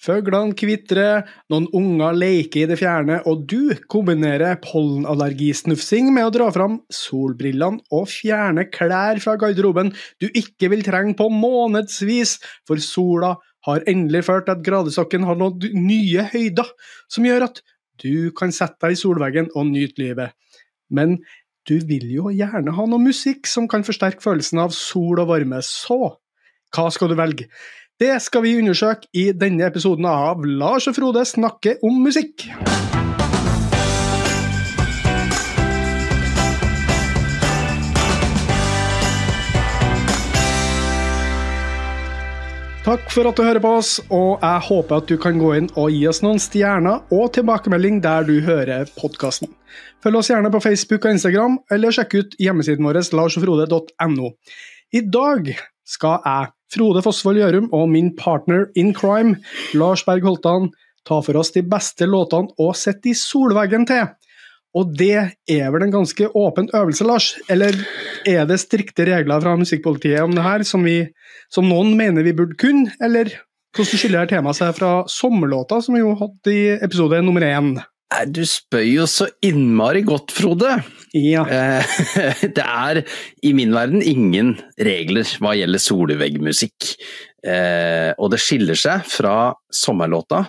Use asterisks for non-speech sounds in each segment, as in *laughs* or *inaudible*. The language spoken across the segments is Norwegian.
Fuglene kvitrer, noen unger leker i det fjerne, og du kombinerer pollenallergisnufsing med å dra fram solbrillene og fjerne klær fra garderoben du ikke vil trenge på månedsvis, for sola har endelig ført at gradesokken har nådd nye høyder, som gjør at du kan sette deg i solveggen og nyte livet. Men du vil jo gjerne ha noe musikk som kan forsterke følelsen av sol og varme, så hva skal du velge? Det skal vi undersøke i denne episoden av Lars og Frode snakker om musikk. Takk for at du hører på oss, og jeg håper at du kan gå inn og gi oss noen stjerner og tilbakemelding der du hører podkasten. Følg oss gjerne på Facebook og Instagram, eller sjekk ut hjemmesiden vår larsogfrode.no. I dag skal jeg, Frode Fossvold Gjørum, og min partner in crime, Lars Berg Holtan, tar for oss de beste låtene og sette i solveggen til. Og det er vel en ganske åpen øvelse, Lars? Eller er det strikte regler fra musikkpolitiet om det her, som, vi, som noen mener vi burde kunne? Eller hvordan skiller temaet seg fra sommerlåta, som vi jo hadde i episode nummer én? Du spør jo så innmari godt, Frode. Ja. Eh, *laughs* det er i min verden ingen regler hva gjelder solveggmusikk. Eh, og det skiller seg fra sommerlåta,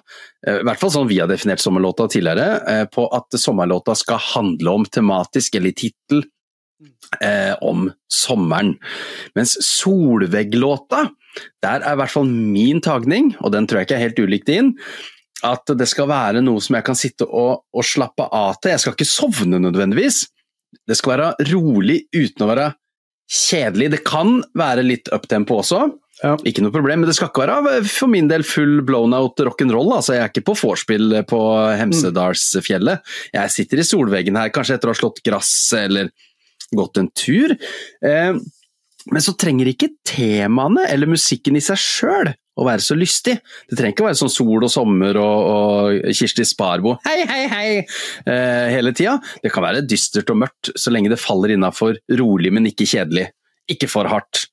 eh, i hvert fall sånn vi har definert sommerlåta tidligere, på at sommerlåta skal handle om tematisk, eller tittel, om sommeren. Mens solvegglåta, der er i hvert fall min tagning, og den tror jeg ikke er helt ulikt din, at det skal være noe som jeg kan sitte og, og slappe av til. Jeg skal ikke sovne nødvendigvis. Det skal være rolig uten å være kjedelig. Det kan være litt uptempo også, ja. ikke noe problem, men det skal ikke være for min del full blown out rock'n'roll. Altså, jeg er ikke på vorspiel på Hemsedalsfjellet. Jeg sitter i solveggen her, kanskje etter å ha slått gress eller gått en tur. Eh, men så trenger ikke temaene eller musikken i seg sjøl å være så lystig. Det trenger ikke å være sånn sol og sommer og, og Kirsti Sparbo hei, hei, hei eh, hele tida. Det kan være dystert og mørkt så lenge det faller innafor rolig, men ikke kjedelig. Ikke for hardt.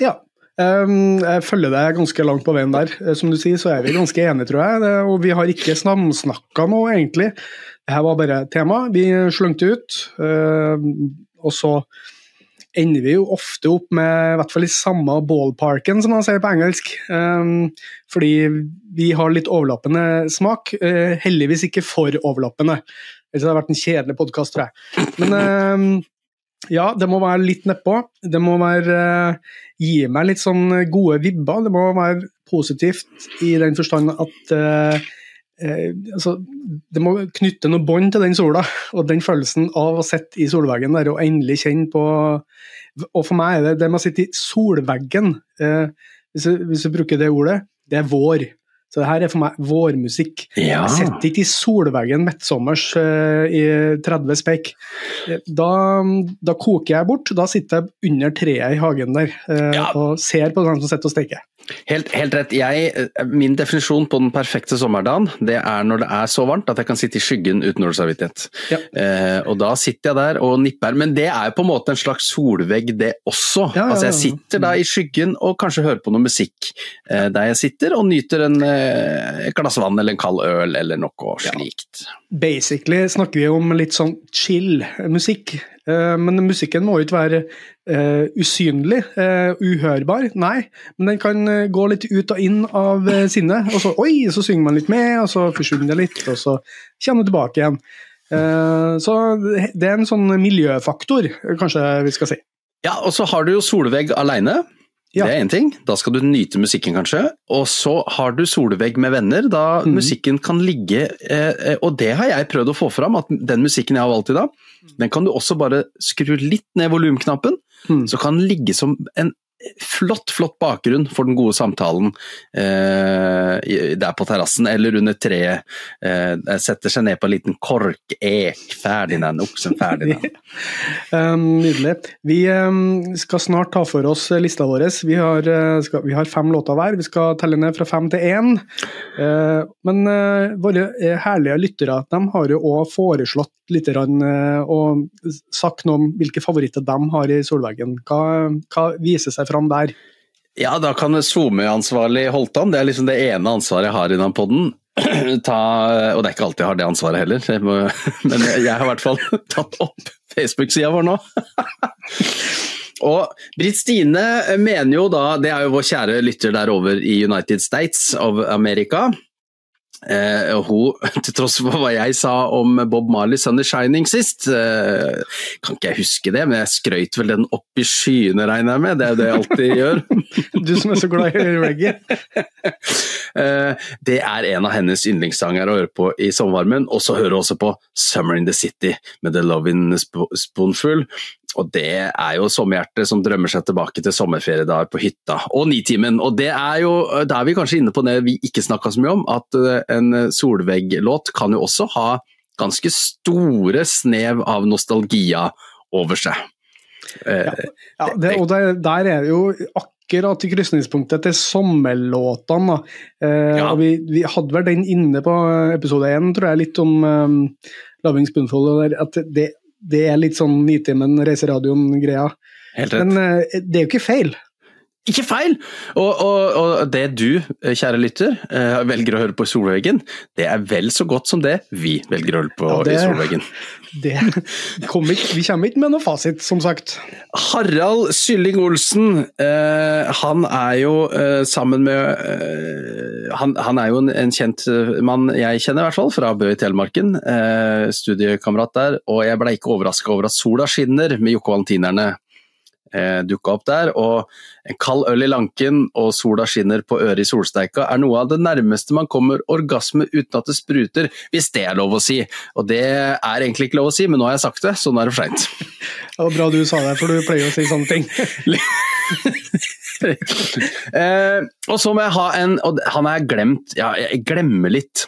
Ja, um, jeg følger deg ganske langt på veien der. Eh, som du sier, så er vi ganske enige, tror jeg. Og vi har ikke snamsnakka noe, egentlig. Dette var bare tema. Vi slengte ut, uh, og så ender vi jo ofte opp med i hvert fall i samme ballparken, som man sier på engelsk. Um, fordi vi har litt overlappende smak. Uh, heldigvis ikke for overlappende. Ellers hadde det vært en kjedelig podkast, tror jeg. Men um, ja, det må være litt nedpå. Det må være uh, Gi meg litt sånn gode vibber. Det må være positivt i den forstand at uh, Eh, altså, det må knytte noe bånd til den sola, og den følelsen av å sitte i solveggen der og endelig kjenne på Og for meg er det det med å sitte i solveggen, eh, hvis, jeg bruker det ordet, det er vår. Så det her er for meg vårmusikk. Ja. Jeg sitter ikke i solveggen midtsommers uh, i 30 speik. Da, da, koker jeg bort. Da sitter jeg under treet i hagen der uh, ja. og ser på den som sitter og steker. Helt, helt rett. Jeg, min definisjon på den perfekte sommerdagen, det er når det er så varmt at jeg kan sitte i skyggen uten dårlig samvittighet. Ja. Eh, og da sitter jeg der og nipper. Men det er på en måte en slags solvegg, det også. Ja, ja, altså Jeg sitter da i skyggen og kanskje hører på noe musikk eh, der jeg sitter, og nyter en, eh, et glass vann eller en kald øl eller noe slikt. Basically snakker vi om litt sånn chill musikk. Eh, men musikken må jo ikke være uh, usynlig, uh, uhørbar, nei. Men den kan gå litt ut og inn av sinnet. Og så oi, så synger man litt med, og så forsvinner det litt, og så kommer det tilbake igjen. Uh, så det er en sånn miljøfaktor, kanskje vi skal si. Ja, og så har du jo Solvegg aleine. Ja. Det er én ting, da skal du nyte musikken kanskje. Og så har du solvegg med venner, da mm. musikken kan ligge eh, Og det har jeg prøvd å få fram, at den musikken jeg har valgt i dag, den kan du også bare skru litt ned volumknappen, mm. så kan den ligge som en flott, flott bakgrunn for den gode samtalen eh, der på terrassen eller under treet. Eh, setter seg ned på en liten korkek. Ferdig den oksen, ferdig den. *laughs* um, nydelig. Vi um, skal snart ta for oss lista vår. Vi har, uh, skal, vi har, fem låter hver. Vi skal telle ned fra fem til én. Uh, men uh, våre herlige lyttere de har jo òg foreslått litt og sagt noe om hvilke favoritter de har i Solveggen. Hva, hva viser seg fram der? Ja, da kan SoMe-ansvarlig Holtan, det er liksom det ene ansvaret jeg har innan den poden. *clears throat* Ta, og det er ikke alltid jeg har det ansvaret heller, jeg må, *laughs* men jeg har i hvert fall *laughs* tatt opp Facebook-sida vår nå. *laughs* Og Britt Stine mener jo da, det er jo vår kjære lytter der over i United States of America, Eh, hun, *laughs* til tross for hva jeg sa om Bob Marley 'Sunny Shining' sist, eh, kan ikke jeg huske det, men jeg skrøyt vel den opp i skyene, regner jeg med. Det er jo det jeg alltid gjør. *laughs* *laughs* du som er så glad i reggae. *laughs* eh, det er en av hennes yndlingssanger å høre på i sommervarmen, og så hører hun også på 'Summer in the City' med The Love in Spoonful. Og det er jo sommerhjertet som drømmer seg tilbake til sommerferiedager på hytta, og Nitimen. Og det er jo, da er vi kanskje inne på det vi ikke snakka så mye om, at eh, en Solveig-låt kan jo også ha ganske store snev av nostalgia over seg. Ja, ja det, og der, der er det jo akkurat til krysningspunktet til sommerlåtene. Eh, ja. vi, vi, hadde vel den inne på episode én, tror jeg, litt om um, 'Loving Spoonful'. At det, det er litt sånn Nitimen Reiseradioen-greia. Men eh, det er jo ikke feil. Ikke feil! Og, og, og, det du, kjære lytter, uh, velger å høre på i Solveggen, det er vel så godt som det vi velger å høre på ja, det, i Solveggen. Det kommer ikke, vi kommer ikke med noe fasit, som sagt. Harald Sylling Olsen, uh, han er jo sammen med han, han, er jo en, en, kjent mann jeg kjenner, i hvert fall, fra Bø i Telemarken. studiekamerat der. Og jeg ble ikke overraska over at sola skinner med Jokke Valentinerne eh, dukka opp der. Og en kald øl i lanken og sola skinner på øret i solsteika er noe av det nærmeste man kommer orgasme uten at det spruter, hvis det er lov å si. Og det er egentlig ikke lov å si, men nå har jeg sagt det, så nå er det for seint. *laughs* Det var bra du sa det, for du pleier å si sånne ting. *laughs* eh, og så må jeg ha en Og han er glemt, ja, jeg glemmer litt.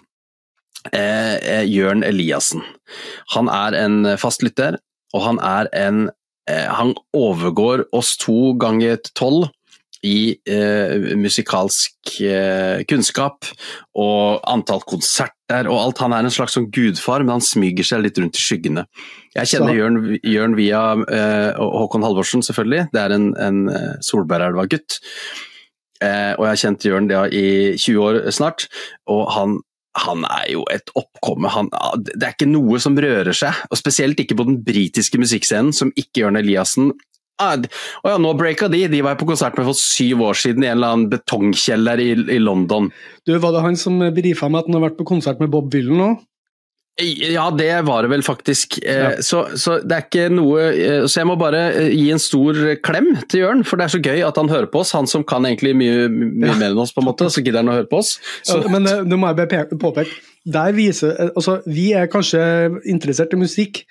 Eh, eh Jørn Eliassen. Han er en fastlytter, og han er en han overgår oss to ganger tolv i eh, musikalsk eh, kunnskap og antall konserter og alt. Han er en slags sånn gudfar, men han smyger seg litt rundt i skyggene. Jeg kjenner Jørn, Jørn, via eh, Håkon Halvorsen, selvfølgelig. Det er en, en eh, Solbergelva-gutt. Eh, og jeg har kjent Jørn ja, i 20 år snart, og han han er jo et oppkomme. Han, det er ikke noe som rører seg, og spesielt ikke på den britiske musikkscenen, som ikke Jørn Eliassen ah, ja, nå breaka de, de var på konsert med for syv år siden i en eller annen betongkjeller i, i London. Du, Var det han som brifa meg at han har vært på konsert med Bob Dylan nå? Ja, det var det vel faktisk. Eh, ja. Så, så, det er ikke noe eh, Så jeg må bare eh, gi en stor klem til Jørn, for det er så gøy at han hører på oss. Han som kan egentlig mye, mye mer enn oss, på en måte, så gidder han å høre på oss. Så. Men nå må jeg bare påpeke, der viser Altså, vi er kanskje interessert i musikk,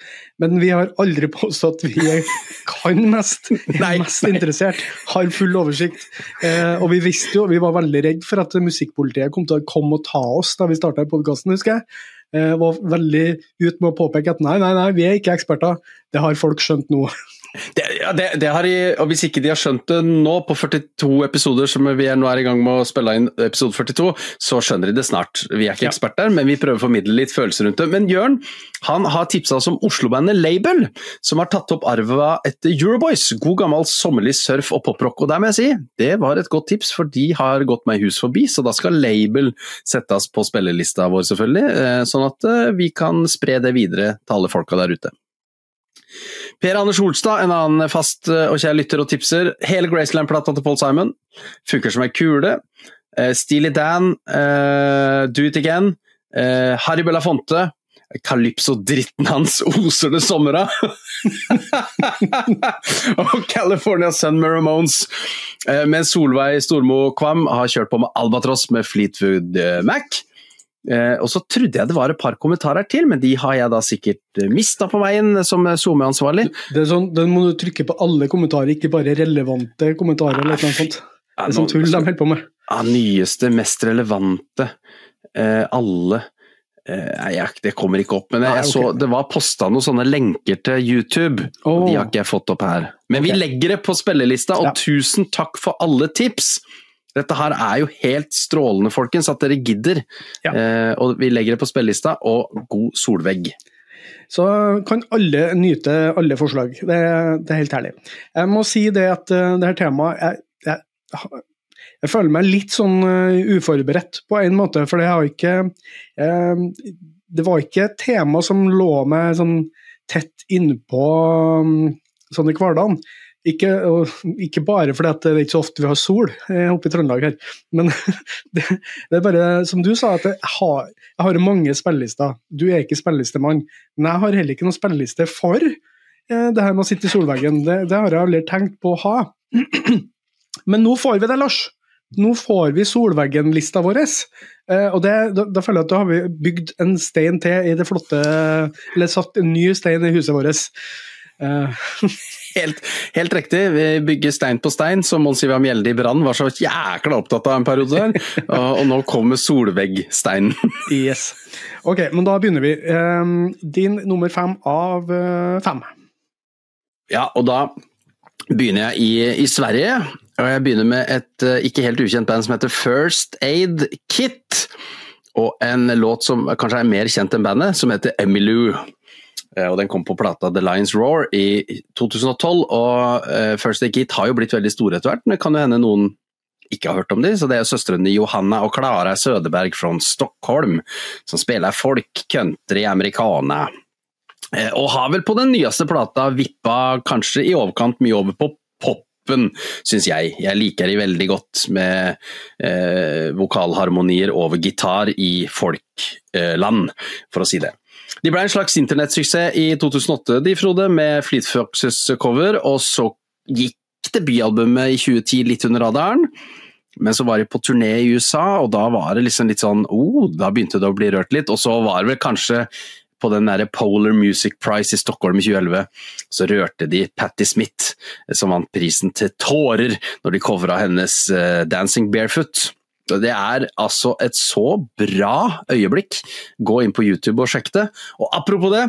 men vi har aldri *laughs* påstått at vi kan mest, *laughs* er mest interessert, har full oversikt. og vi visste jo, vi var veldig redd for at musikkpolitiet kom til å komme og ta oss da vi starta podkasten, husker jeg. Eh, var veldig ut med å påpeke at nei, nei, nei, vi er ikke eksperter. Det har folk skjønt nå. *laughs* Det, ja, det, det har de, og Hvis ikke de har skjønt det nå, på 42 episoder som vi er nå er i gang med å spille inn episode 42, så skjønner de det snart. Vi er ikke ja. eksperter, men vi prøver å formidle litt følelser rundt det. Men Jørn han har tipsa oss om Oslo-bandet Label, som har tatt opp arva etter Euroboys. God gammel sommerlig surf og poprock. Og der må jeg si, det var et godt tips, for de har gått meg hus forbi, så da skal Label settes på spillelista vår, selvfølgelig. Eh, sånn at eh, vi kan spre det videre til alle folka der ute. Per Anders Holstad, en annen fast eh, og kjær lytter og tipser. Hele Graceland-plata til Paul Simon. Funker som ei kule. Uh, Steely Dan, uh, Do It Again. Uh, Harry Belafonte. Calypso-dritten hans *laughs* oser det sommer av! *laughs* og California Sun Ramones. Mens Solveig Stormo Kvam har kjørt på med Albatross med Fleetwood Mac. Eh, og så trodde jeg det var et par kommentarer til, men de har jeg da sikkert eh, mista på veien som SoMe-ansvarlig. Det er sånn, Den må du trykke på alle kommentarer, ikke bare relevante kommentarer. eller noe sånt. Det er sånn tull de holder på med. Ja, nyeste, mest relevante. Eh, alle Nei, Nei, det kommer ikke opp. Men jeg, jeg så, det var posta noen sånne lenker til YouTube. Oh. De har ikke jeg fått opp her. Men okay. vi legger det på spillelista, og ja. tusen takk for alle tips! Dette her er jo helt strålende, folkens, at dere gidder. Ja. Eh, og vi legger det på spillelista, og god solvegg. Så kan alle nyte alle forslag. Det, det, er helt herlig. Jeg må si det at uh, det her temaet jeg, jeg, jeg føler meg litt sånn uh, uforberedt på en måte, for det har ikke eh, Det var ikke et tema som lå meg sånn tett innpå um, sånn i hverdagen. Ikke, ikke, bare fordi det er ikke så ofte vi har sol oppe i Trøndelag her, men *laughs* det, det, er bare som du sa, at jeg har, jeg har mange spillelister. Du er ikke spillelistemann, men jeg har heller ikke noen spilleliste for eh, det her med å sitte i solveggen. Det, det har jeg aldri tenkt på å ha. *clears throat* Men nå får vi det, Lars. Nå får vi Solveggen-lista vår. Eh, og det, da, da, føler jeg at da har vi bygd en stein til i det flotte Eller satt en ny stein i huset vårt. Eh. *laughs* helt, helt, riktig. Vi bygger stein på stein, som Mons Ivar Mjelde i Brann var så jækla opptatt av en periode der. og, og nå kommer solveggsteinen. *laughs* yes. Ok, men da begynner vi. Um, din nummer fem av uh, fem. Ja, og da begynner jeg i, i Sverige. Og jeg begynner med et uh, ikke helt ukjent band som heter First Aid Kit. Og en låt som kanskje er mer kjent enn bandet, som heter Emmylou. Eh, og den kom på plata The Lions Roar i 2012. Og uh, First Aid Kit har jo blitt veldig store etter hvert, men det kan jo hende noen ikke har hørt om dem. Så det er søstrene Johanna og Klara Sødeberg fra Stockholm som spiller folk, country, americana. Uh, og har vel på den nyeste plata vippa kanskje i overkant mye over på poppen, syns jeg. Jeg liker de veldig godt med eh, vokalharmonier over gitar i folkland, for å si det. De ble en slags internettsuksess i 2008, de Frode, med Fleet Foxes cover, og så gikk debutalbumet i 2010 litt under radaren. Men så var de på turné i USA, og da var det liksom litt sånn oh, Da begynte det å bli rørt litt. Og så var det vel kanskje på den der Polar Music Prize i Stockholm i 2011, så rørte de Patti Smith, som vant prisen til tårer når de covra hennes uh, 'Dancing Barefoot'. Det er altså et så bra øyeblikk. Gå inn på YouTube og sjekk det. Og apropos det,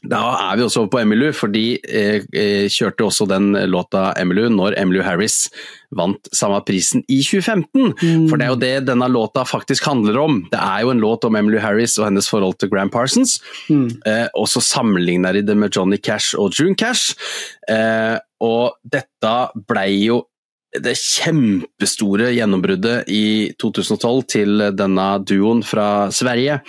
da er vi også over på Emilu, for de eh, eh, kjørte også den låta Emilu når Emilu Harris vant samme prisen i 2015. Mm. For det er jo det denne låta faktisk handler om. Det er jo en låt om Emilu Harris og hennes forhold til Gram Parsons. Mm. Eh, og så sammenligner de det med Johnny Cash og June Cash. Eh, og dette blei jo det kjempestore gjennombruddet i 2012 til denne duoen fra Sverige.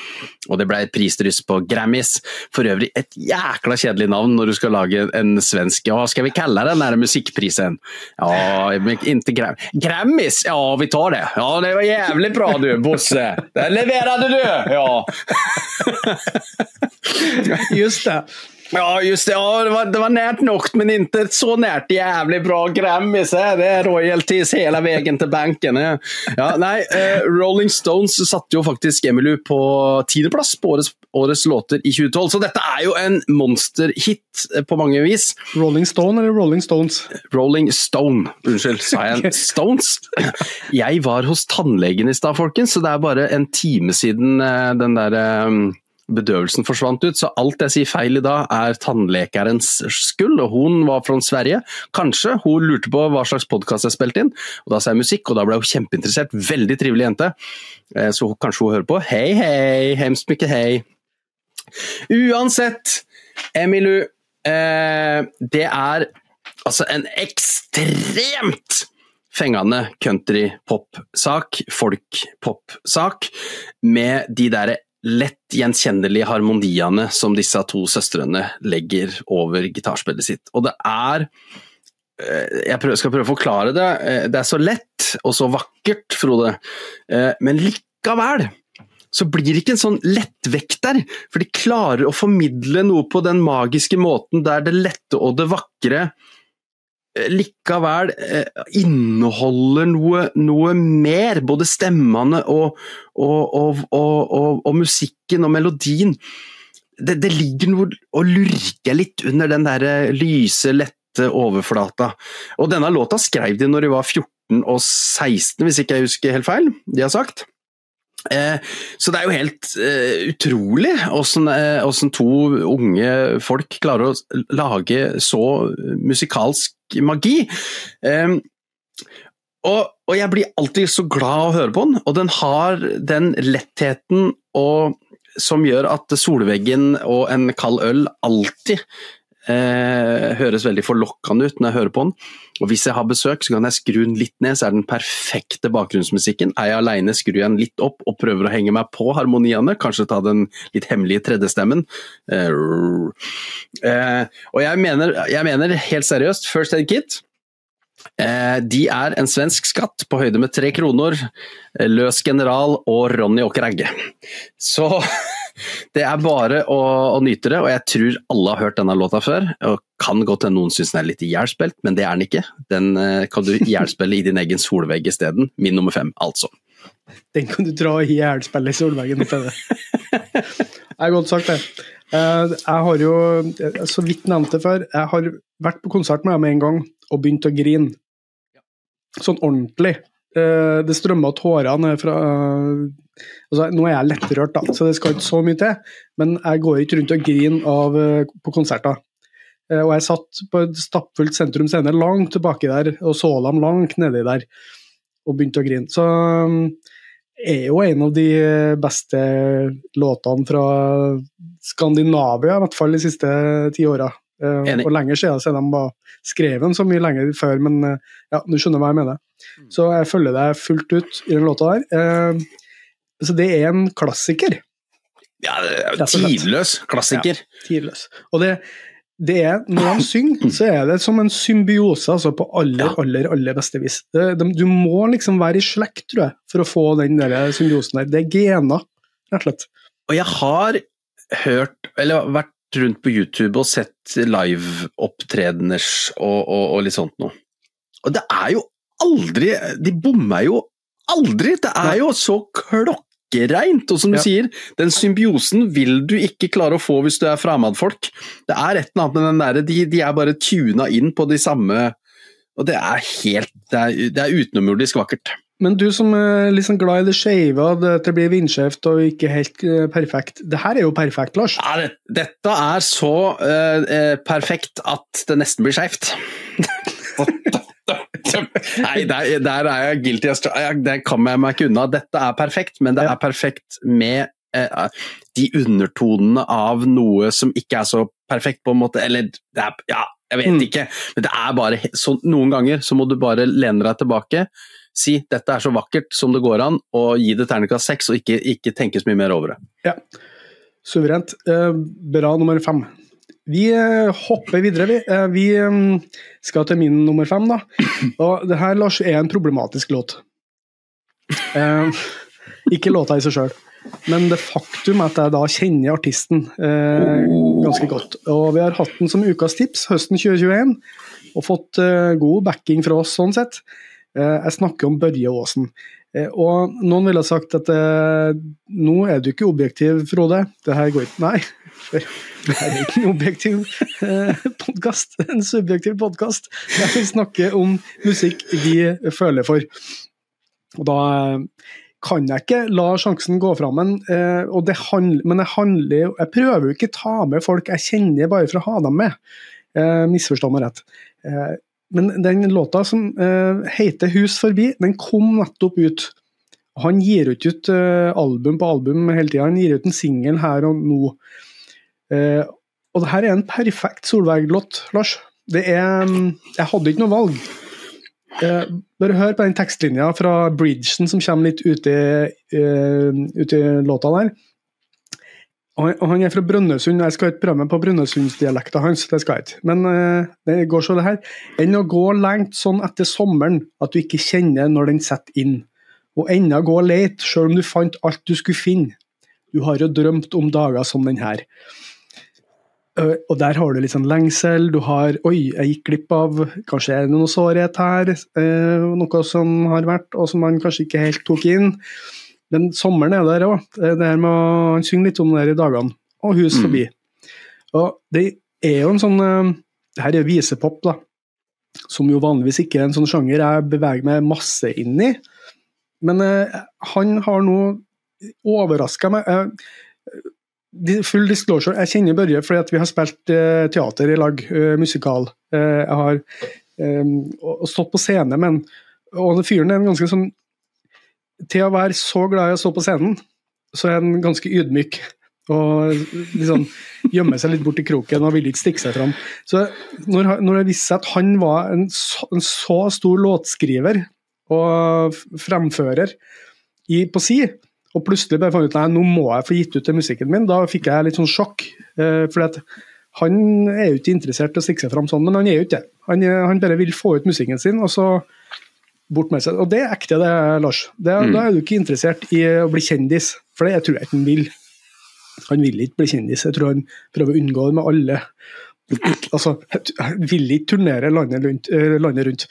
Og det ble et prisdryss på Grammys. For øvrig et jækla kjedelig navn når du skal lage en svensk Hva skal vi kalle den der musikkprisen? Ja, ikke Gram Grammys? Ja, vi tar det. Ja, det var jævlig bra du, Bosse. Der leverte du! Ja. Just det. Ja, just det. Ja, det, var, det var närt nok, men ikke så nært jævlig bra Grammys. Det er royalties hele veien til banken. Ja, nei, eh, Rolling Stones satte jo faktisk Emilu på tiendeplass på årets, årets, låter i 2012, så dette er jo en monsterhit på mange vis. Rolling Stone eller Rolling Stones? Rolling Stone, unnskyld. Sa jeg Stones? Jeg var hos tannlegen i stad, folkens, så det er bare en time siden eh, den der eh, bedøvelsen forsvant ut, så alt jeg sier feil i dag er tannlekerens skyld, og hun var fra Sverige. Kanskje hun lurte på hva slags podkast jeg spilte inn, og da sa jeg musikk, og da ble hun kjempeinteressert. Veldig trivelig jente. Eh, så kanskje hun hører på. Hei, hei, hemskt mye hei. Uansett, Emilu, eh, det er altså en ekstremt fengende country-pop-sak, folk-pop-sak, med de derre lett gjenkjennelige harmoniene som disse to søstrene legger over gitarspillet sitt. Og det er eh, Jeg skal prøve å forklare det. Eh, det er så lett og så vakkert, Frode, eh, men likevel så blir det ikke en sånn lettvekter, for de klarer å formidle noe på den magiske måten der det lette og det vakre likevel eh, inneholder noe, noe, mer. Både stemmene og, og, og, og musikken og melodien. Det, det, ligger noe og lurker litt under den der lyse, lette overflata. Og denne låta skrev de når de var 14 og 16, hvis ikke jeg husker helt feil. De har sagt. Eh, så det er jo helt eh, utrolig hvordan, eh, to unge folk klarer å lage så musikalsk magi. Um, og, og, jeg blir alltid så glad å høre på den, og den har den lettheten og, som gjør at solveggen og en kald øl alltid Eh, høres veldig forlokkende ut når jeg hører på den. Og hvis jeg har besøk, så kan jeg skru den litt ned, så er den perfekte bakgrunnsmusikken. Er jeg aleine, skrur jeg den litt opp og prøver å henge meg på harmoniene. Kanskje ta den litt hemmelige tredjestemmen. Eh, eh, og jeg mener, jeg mener helt seriøst, First Aid Kit Eh, de er en svensk skatt på høyde med tre kroner, Løs general og Ronny Åker Egge. Så *laughs* det er bare å, å, nyte det, og jeg tror alle har hørt denne låta før. og Kan godt hende noen syns den er litt ihjelspilt, men det er den ikke. Den eh, kan du ihjelspille i din egen solvegg isteden. Min nummer fem, altså. Den kan du dra i ihjelspille i solveggen til det. Det er godt sagt, det. Jeg har jo, så vidt nevnt det før, jeg har vært på konsert med dem en gang og begynt å grine. Sånn ordentlig. Eh, det strømma tårer ned fra altså, Nå er jeg lettrørt, da, så det skal ikke så mye til, men jeg går ikke rundt og griner av, eh, på konserter. Eh, og jeg satt på et stappfullt sentrum scene langt tilbake der og så dem langt nedi der og begynte å grine. Så er jo en av de beste låtene fra Skandinavia, i hvert fall de siste ti åra. Enig. Og lenger siden så de var skrevet så mye lenger før, men eh, ja, du skjønner hva jeg mener. Mm. Så jeg følger deg fullt ut i den låta der. Så det er en klassiker. Ja, tidløs klassiker. Ja, tidløs. Og det, det er, når de synger, så er det som en symbiose altså på aller, aller aller beste vis. Det, de, du må liksom være i slekt, tror jeg, for å få den der symbiosen der. Det er gener, rett og slett. Og jeg har hørt, eller vært rundt på YouTube og sett liveopptredener og, og, og litt sånt noe. Og det er jo aldri De bommer jo aldri! Det er jo så klokkereint! Og som du ja. sier, den symbiosen vil du ikke klare å få hvis du er fremmedfolk. Det er et eller annet med den derre de, de, er bare tuna inn på de samme Og det er helt Det er, det er utenomjordisk vakkert. Men du som er liksom glad i det skeive, at det blir vindskjevt og ikke helt uh, perfekt. Det her er jo perfekt, Lars. Ja, det, dette er så uh, perfekt at det nesten blir skeivt. *laughs* *laughs* Nei, der, der, er jeg guilty. Det kommer jeg meg ikke unna. Dette er perfekt, men det er perfekt med eh, de undertonene av noe som ikke er så perfekt, på en måte. Eller det er, ja, jeg vet mm. ikke. Men det er bare så, Noen ganger så må du bare lene deg tilbake si dette er så vakkert som det går an, og gi det terningkast seks, og ikke, ikke, tenke så mye mer over det. Ja, suverent. Eh, bra nummer fem. Vi eh, hopper videre, vi. Eh, vi skal til min nummer fem, da. Og det her, Lars, er en problematisk låt. ikke låta i seg sjøl, men det faktum at jeg da kjenner artisten ganske godt. Og vi har hatt den som ukas tips høsten 2021, og fått god backing fra oss sånn sett. Eh, jeg snakker om Børje Aasen. Eh, og noen ville sagt at eh, nå er du ikke objektiv, Frode. Det her går ikke Nei, *laughs* det her er ikke en objektiv eh, podkast, en subjektiv podkast. Jeg snakker om musikk vi føler for. Og da kan jeg ikke la sjansen gå fra meg, men jeg handler Jeg prøver jo ikke å ta med folk jeg kjenner bare for å ha dem med. Misforstå meg rett. Men den låta som uh, heter 'Hus forbi', den kom nettopp ut. Han gir ikke ut uh, album på album hele tida, han gir ut en singel her og nå. Uh, og det her er en perfekt Solveig-låt, Lars. Det er um, Jeg hadde ikke noe valg. bare hør på den tekstlinja fra Bridgen som kommer litt ute i låta der. Og han er fra Brønnøysund, jeg skal ikke prøve meg på brønnøysundsdialekta hans, det skal jeg ikke. Men uh, det går så det her. Enn å gå lengt sånn etter sommeren at du ikke kjenner når den setter inn. Og enda gå lete, sjøl om du fant alt du skulle finne. Du har jo drømt om dager som den her. Uh, og der har du litt sånn lengsel, du har Oi, jeg gikk glipp av Kanskje er det noe sårhet her, uh, noe som har vært, og som man kanskje ikke helt tok inn. Men sommeren er der òg. Han synger litt om det her i dagene. Og hus mm. forbi. Mm. Og det er jo en sånn uh, Det her er visepop, da. Som jo vanligvis ikke er en sånn sjanger jeg beveger meg masse inn i. Men eh, han har nå overraska meg. Eh, full disclosure, jeg kjenner Børje fordi at vi har spilt teater i lag, musikal. jeg har stått på scene med han. Og fyren er en ganske sånn til å være så glad i å stå på scenen, så er han ganske ydmyk. Og liksom gjemme seg litt bort i kroken og ville ikke stikke seg fram. Så når, når det viste seg at han var en så, en så stor låtskriver og fremfører i, på si, og plutselig bare fant ut at nå må jeg få gitt ut den musikken min, da fikk jeg litt sånn sjokk. Eh, fordi han er jo ikke interessert i å stikke seg fram sånn, men han er jo ikke det. Han, han, bare vil få ut musikken sin, og så bort med seg. Og det er ekte, det, Lars. Det, mm. Da er du ikke interessert i å bli kjendis, for det tror jeg ikke han vil. Han vil ikke bli kjendis, jeg tror han prøver å unngå det med alle. Altså, han vil ikke turnere landet rundt. Eh, landet rundt.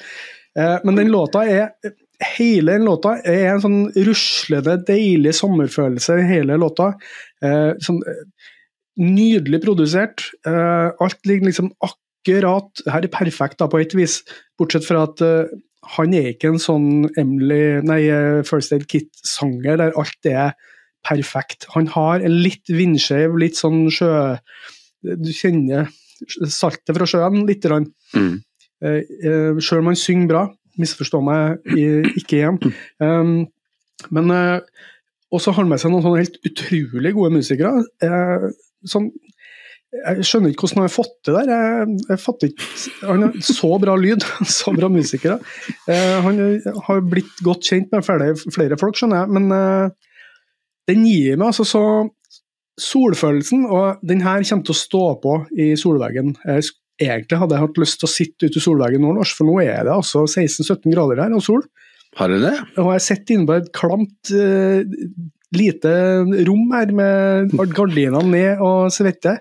Eh, men den låta er hele den låta er en sånn ruslende, deilig sommerfølelse, hele låta. Eh, sånn, eh, nydelig produsert. Eh, alt ligger liksom akkurat Her er perfekt da, på et vis, bortsett fra at eh, han er ikke en sånn Emily, nei, eh, First Aid Kit-sanger der alt er perfekt. Han har en litt vindskeiv, litt sånn sjø... Du kjenner saltet fra sjøen litt. Mm. Eh, eh, Sjøl om han synger bra, misforstå meg ikke igjen. Um, men uh, også har han med seg noen sånne helt utrolig gode musikere. Uh, som, jeg skjønner ikke hvordan han har fått det der. Jeg, jeg fatter ikke, Han har så bra lyd, *laughs* så bra musikere. Uh, han har blitt godt kjent med flere, flere folk, skjønner jeg. Men uh, den gir meg altså så solfølelsen, og den her kommer til å stå på i solveggen. Jeg egentlig hadde jeg hatt lyst til å sitte ute i solveggen nå, Lars, for nå er det altså 16-17 grader her og sol. Har du det? Og jeg sitter inne på et klamt uh, lite rom her med *laughs* gardinene ned og svette.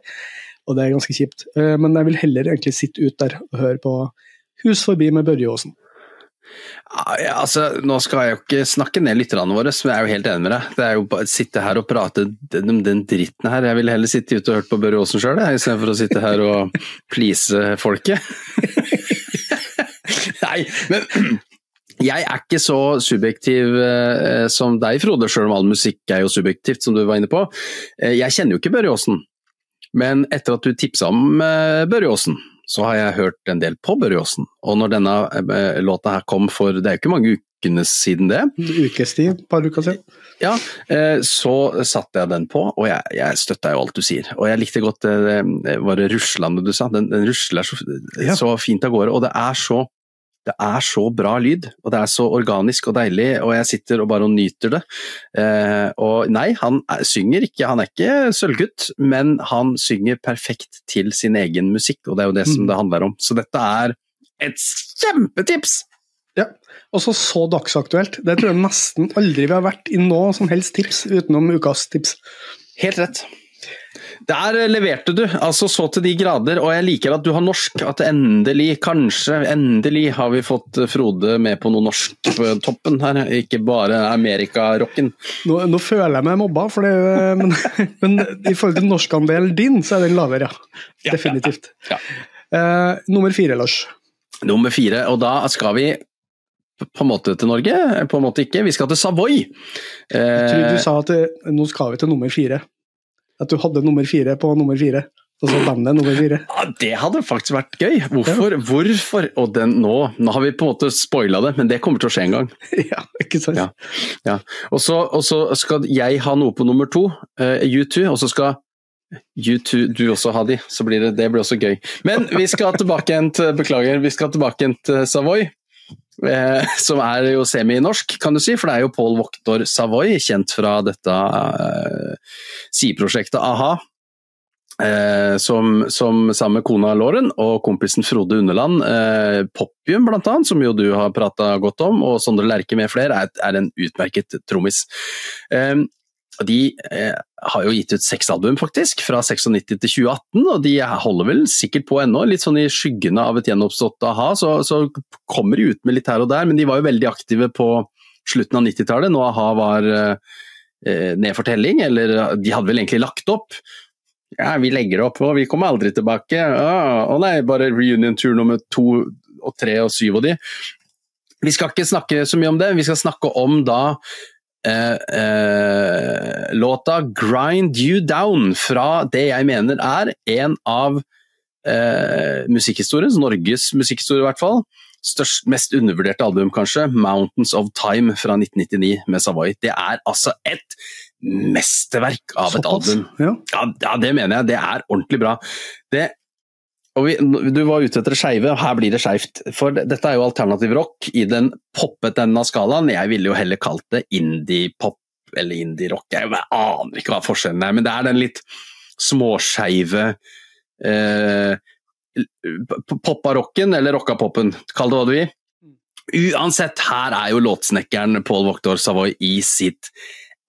Og det er ganske kjipt. Uh, men jeg vil heller egentlig sitte ut der og høre på Hus forbi med Børje Aasen. Ja, altså, nå skal jeg jo ikke snakke ned lytterne våre, som jeg er jo helt enig med deg. Det er jo bare å sitte her og prate om den dritten her. Jeg ville heller sitte ute og hørt på Børre Aasen sjøl, istedenfor å sitte her og please folket. *laughs* Nei, men jeg er ikke så subjektiv eh, som deg, Frode, sjøl om all musikk er jo subjektivt, som du var inne på. Eh, jeg kjenner jo ikke Børre Aasen, men etter at du tipsa om eh, Børre Aasen, så har jeg hørt en del på Børre Aasen. Og når denne eh, låta her kom for det er jo ikke mange ukene siden det. Ukestid, et par uker siden. Ja, eh, så satte jeg den på, og jeg, jeg støtta jo alt du sier. Og jeg likte godt det, var det ruslande du sa, den, den rusler så, så fint av gårde. Og det er så det er så bra lyd, og det er så organisk og deilig, og jeg sitter og bare og nyter det. Eh, og nei, han er, synger ikke, han er ikke sølvgutt, men han synger perfekt til sin egen musikk, og det er jo det mm. som det handler om. Så dette er et kjempetips! Ja, og så så dagsaktuelt. Det tror jeg nesten aldri vi har vært i noe som helst tips utenom ukas tips. Helt rett. Der leverte du, altså så til de grader. Og jeg liker at du har norsk. At endelig, kanskje, endelig har vi fått Frode med på noe norsk på toppen her. Ikke bare amerikarocken. Nå, nå føler jeg meg mobba, for det, men, *laughs* men, i forhold til norskandelen din, så er den lavere, ja. Definitivt. Ja, ja. Uh, nummer fire, Lars. Nummer fire, og da skal vi på en måte til Norge, på en måte ikke. Vi skal til Savoy. Jeg tror du eh, sa at nå skal vi til nummer fire. At du hadde nummer fire på nummer fire. Og så bandet nummer fire. *laughs* Ja, Det hadde faktisk vært gøy. Hvorfor? Ja. Hvorfor? Og den, nå, nå, har vi på en måte spoila det, men det kommer til å skje en gang. *laughs* Ja, ikke sant. Ja, ja. Og, så, og, så, skal jeg ha noe på nummer to, uh, U2, og så skal U2 du også ha de. Så blir det, det blir også gøy. Men vi skal tilbake igjen til Beklager, vi skal tilbake igjen til Savoy. Eh, som er jo semi-norsk, kan du si, for det er jo Paul Voktor Savoy, kjent fra dette eh, sideprosjektet a-ha. Uh, som, som, sammen med kona Lauren og kompisen Frode Underland, uh, Popium bl.a., som jo du har prata godt om, og Sondre Lerche med flere, er, er en utmerket trommis. Eh, de eh, har jo gitt ut seks album, faktisk, fra 96 til 2018, og de holder vel sikkert på ennå. Litt sånn i skyggene av et gjenoppstått a-ha, så, så, kommer de ut med litt her og der. Men de var jo veldig aktive på slutten av 90-tallet, når a-ha var eh, nedfortelling, eller de hadde vel egentlig lagt opp. Ja, vi legger opp, og vi kommer aldri tilbake. Å nei, bare reunion-tur nummer to og tre og syv og de. Vi skal ikke snakke så mye om det, vi skal snakke om da Eh, eh, låta 'Grind You Down' fra det jeg mener er en av eh, musikkhistoriens, Norges musikkhistorie i hvert fall, størst, mest undervurderte album kanskje, 'Mountains of Time' fra 1999 med Savoy. Det er altså et mesterverk av et album. Ja. Ja, ja, det mener jeg. Det er ordentlig bra. Det, vi, du var ute etter det skeive, her blir det skeivt. For dette er jo alternativ rock i den poppete enden av skalaen. Jeg ville jo heller kalt det indie-pop eller indie-rock. Jeg, aner ikke hva forskjellen er, men det er den litt småskeive eh, poppa rocken, eller rocka popen. Kall det hva du vil. Uansett, her er jo låtsnekkeren Paul Voktor Savoy i sitt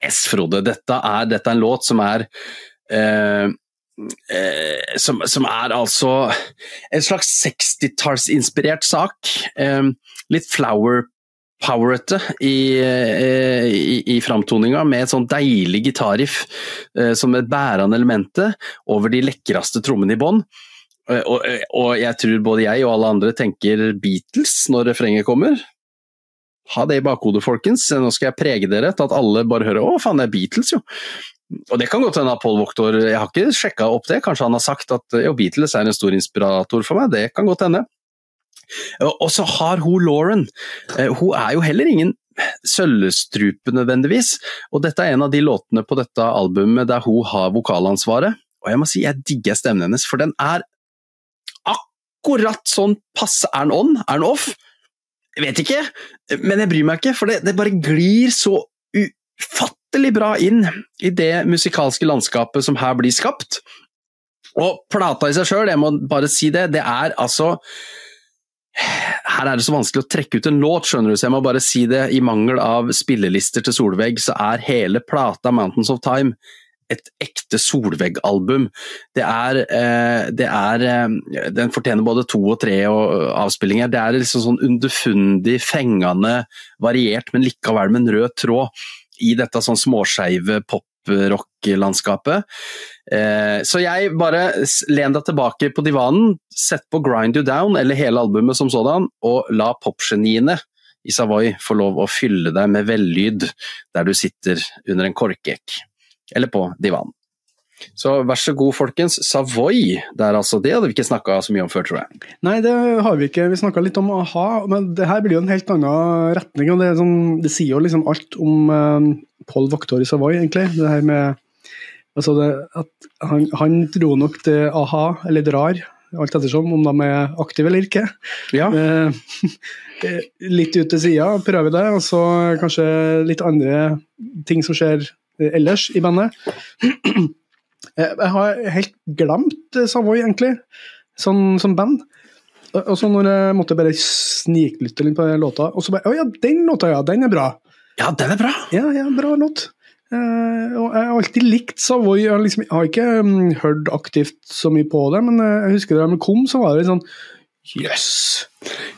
S, Frode. Dette er, dette er en låt som er eh, eh, som, som er altså en slags 60-tallsinspirert sak. Eh, litt flower powerete i, eh, i, i framtoninga, med et sånn deilig gitarriff eh, som et bærende elementet over de lekreste trommene i bånn. Og, og jeg tror både jeg og alle andre tenker Beatles når refrenget kommer. Ha det i bakhodet, folkens. Nå skal jeg prege dere til at alle bare hører 'Å, faen, det er Beatles', jo'. Og det kan godt hende at Paul Voktor Jeg har ikke sjekka opp det, kanskje han har sagt at jo, Beatles er en stor inspirator for meg. Det kan godt hende. Og så har hun Lauren. Eh, Hun er jo heller ingen sølvstrupe nødvendigvis, og dette er en av de låtene på dette albumet der hun har vokalansvaret. Og jeg må si, jeg digger stemmen hennes, for den er akkurat sånn passe. Er den on? Er den off? Jeg vet ikke, men jeg bryr meg ikke, for det, det bare glir så ufattelig bra inn i det musikalske landskapet som her blir skapt. Og plata i seg sjøl, jeg må bare si det, det er altså her er det så vanskelig å trekke ut en låt, skjønner du, så jeg må bare si det. I mangel av spillelister til Solveig, så er hele plata Mountains of Time et ekte Solveig-album. Det er, eh, det er eh, Den fortjener både to og tre og, avspillinger. Det er liksom sånn underfundig, fengende, variert, men likevel med en rød tråd i dette sånn småskeive pop-rock-landskapet. Eh, så jeg bare len deg tilbake på divanen, sett på Grind You Down, eller hele albumet som sådan, og la popgeniene i Savoy få lov å fylle deg med vellyd der du sitter under en korkek, eller på divanen. Så vær så god, folkens. Savoy, der altså. Det hadde vi ikke snakka så mye om før, tror jeg. Nei, det har vi ikke. Vi snakka litt om a-ha, men det her blir jo en helt annen retning. og Det, er sånn, det sier jo liksom alt om uh, Paul Wachter i Savoy, egentlig. Det her med altså det, at han, han dro nok til a-ha, eller drar, alt ettersom, om de er aktive eller ikke. Ja. Eh, *laughs* litt ut til sida, prøver det, og så kanskje litt andre ting som skjer eh, ellers i bandet. *clears throat* Eh, Jeg har helt glemt eh, Savoy, egentlig, sånn, som band. Og så når jeg måtte bare sniklytte litt på den låta, og så bare Å ja, den låta, ja, den er bra. ja, den er bra! Ja, ja, bra låt. Eh, og jeg har alltid likt Savoy. Jeg liksom, jeg har ikke um, hørt aktivt så mye på det, men eh, jeg husker da de kom, så var det litt sånn Jøss!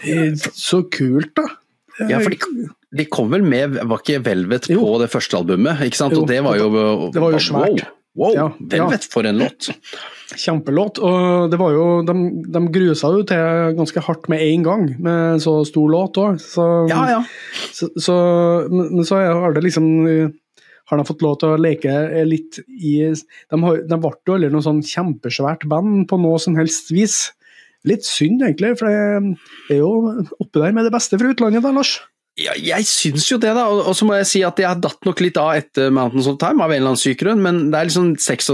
Yes. Så kult, da. Ja, for de, de kom vel med, var ikke Velvet Jo. på det første albumet? ikke sant? Jo, og det var jo det var jo svært. Wow! Wow Ja, Velvet, for en låt! Kjempelåt. Og det var jo, de, de grusa jo til ganske hardt med en gang, med så stor låt òg. Så, Ja, ja. så, så, men men så har det liksom har de fått lov til å leke litt i De, har, de ble jo aldri noe sånn kjempesvært band på noe som helst vis. Litt synd, egentlig, for det er jo oppe der med det beste fra utlandet, da, Lars. Ja, jeg syns jo det, da. Og, så må jeg si at jeg datt nok litt av etter Mountains of Time, av en eller annen syk grunn. Men det er liksom 96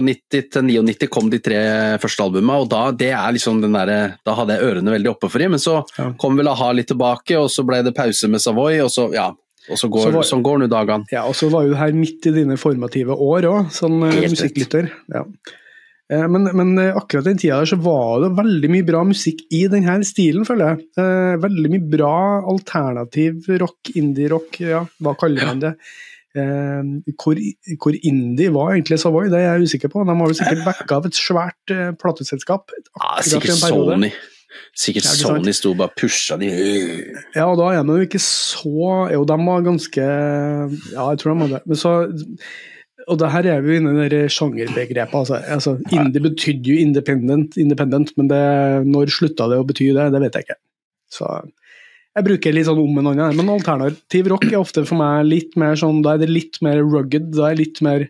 til 99 kom de tre første albumene, og da, det er liksom den der, da hadde jeg ørene veldig oppe for dem. Men så Ja. kom vel a-ha litt tilbake, og så ble det pause med Savoy, og så ja. Og så går, Så var- sånn går nå dagene. Ja, og så var jo det her midt i dine formative år òg, sånn eh, musikklytter. Ja. Eh, Men, men eh, akkurat den tida der så var det veldig mye bra musikk i denne stilen, føler jeg. Eh, Veldig mye bra alternativ rock, indie-rock, ja, hva kaller man det? Hvor, hvor indie var egentlig Savoy, det er jeg usikker på. De var jo sikkert vekka av et svært plateselskap. Ja, sikkert. Sony. Sikkert Ja. Sony sto bare pusha de Ja, og da er de jo ikke så Jo, de var ganske Ja, jeg tror de var det. Men så Og det her er vi inne i sjangerbegrepet. Altså, altså, indie betydde jo independent, independent, men det, når slutta det å bety det? Det vet jeg ikke. Så jeg bruker litt sånn om en annen, men alternativ rock er ofte for meg litt mer sånn Da er det litt mer rugged, da er det litt mer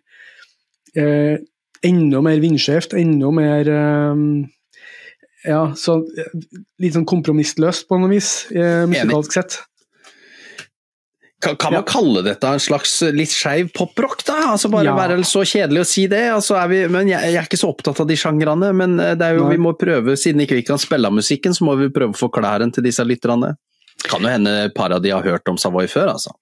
eh, Enda mer vindskjevt, enda mer eh, Ja, så eh, litt sånn kompromissløst på noe vis, eh, musikalsk sett. Kan, kan man kalle dette en slags litt skeiv poprock, da? Altså Bare Ja. være så kjedelig å si det. Altså er vi, men jeg, jeg er ikke så opptatt av de sjangrene. Men eh, det er jo, Nei. vi må prøve, siden ikke vi kan spille av musikken, så må vi prøve å forklare den til disse lytterne. Kan jo hende et par av de har hørt om Savoy før, altså.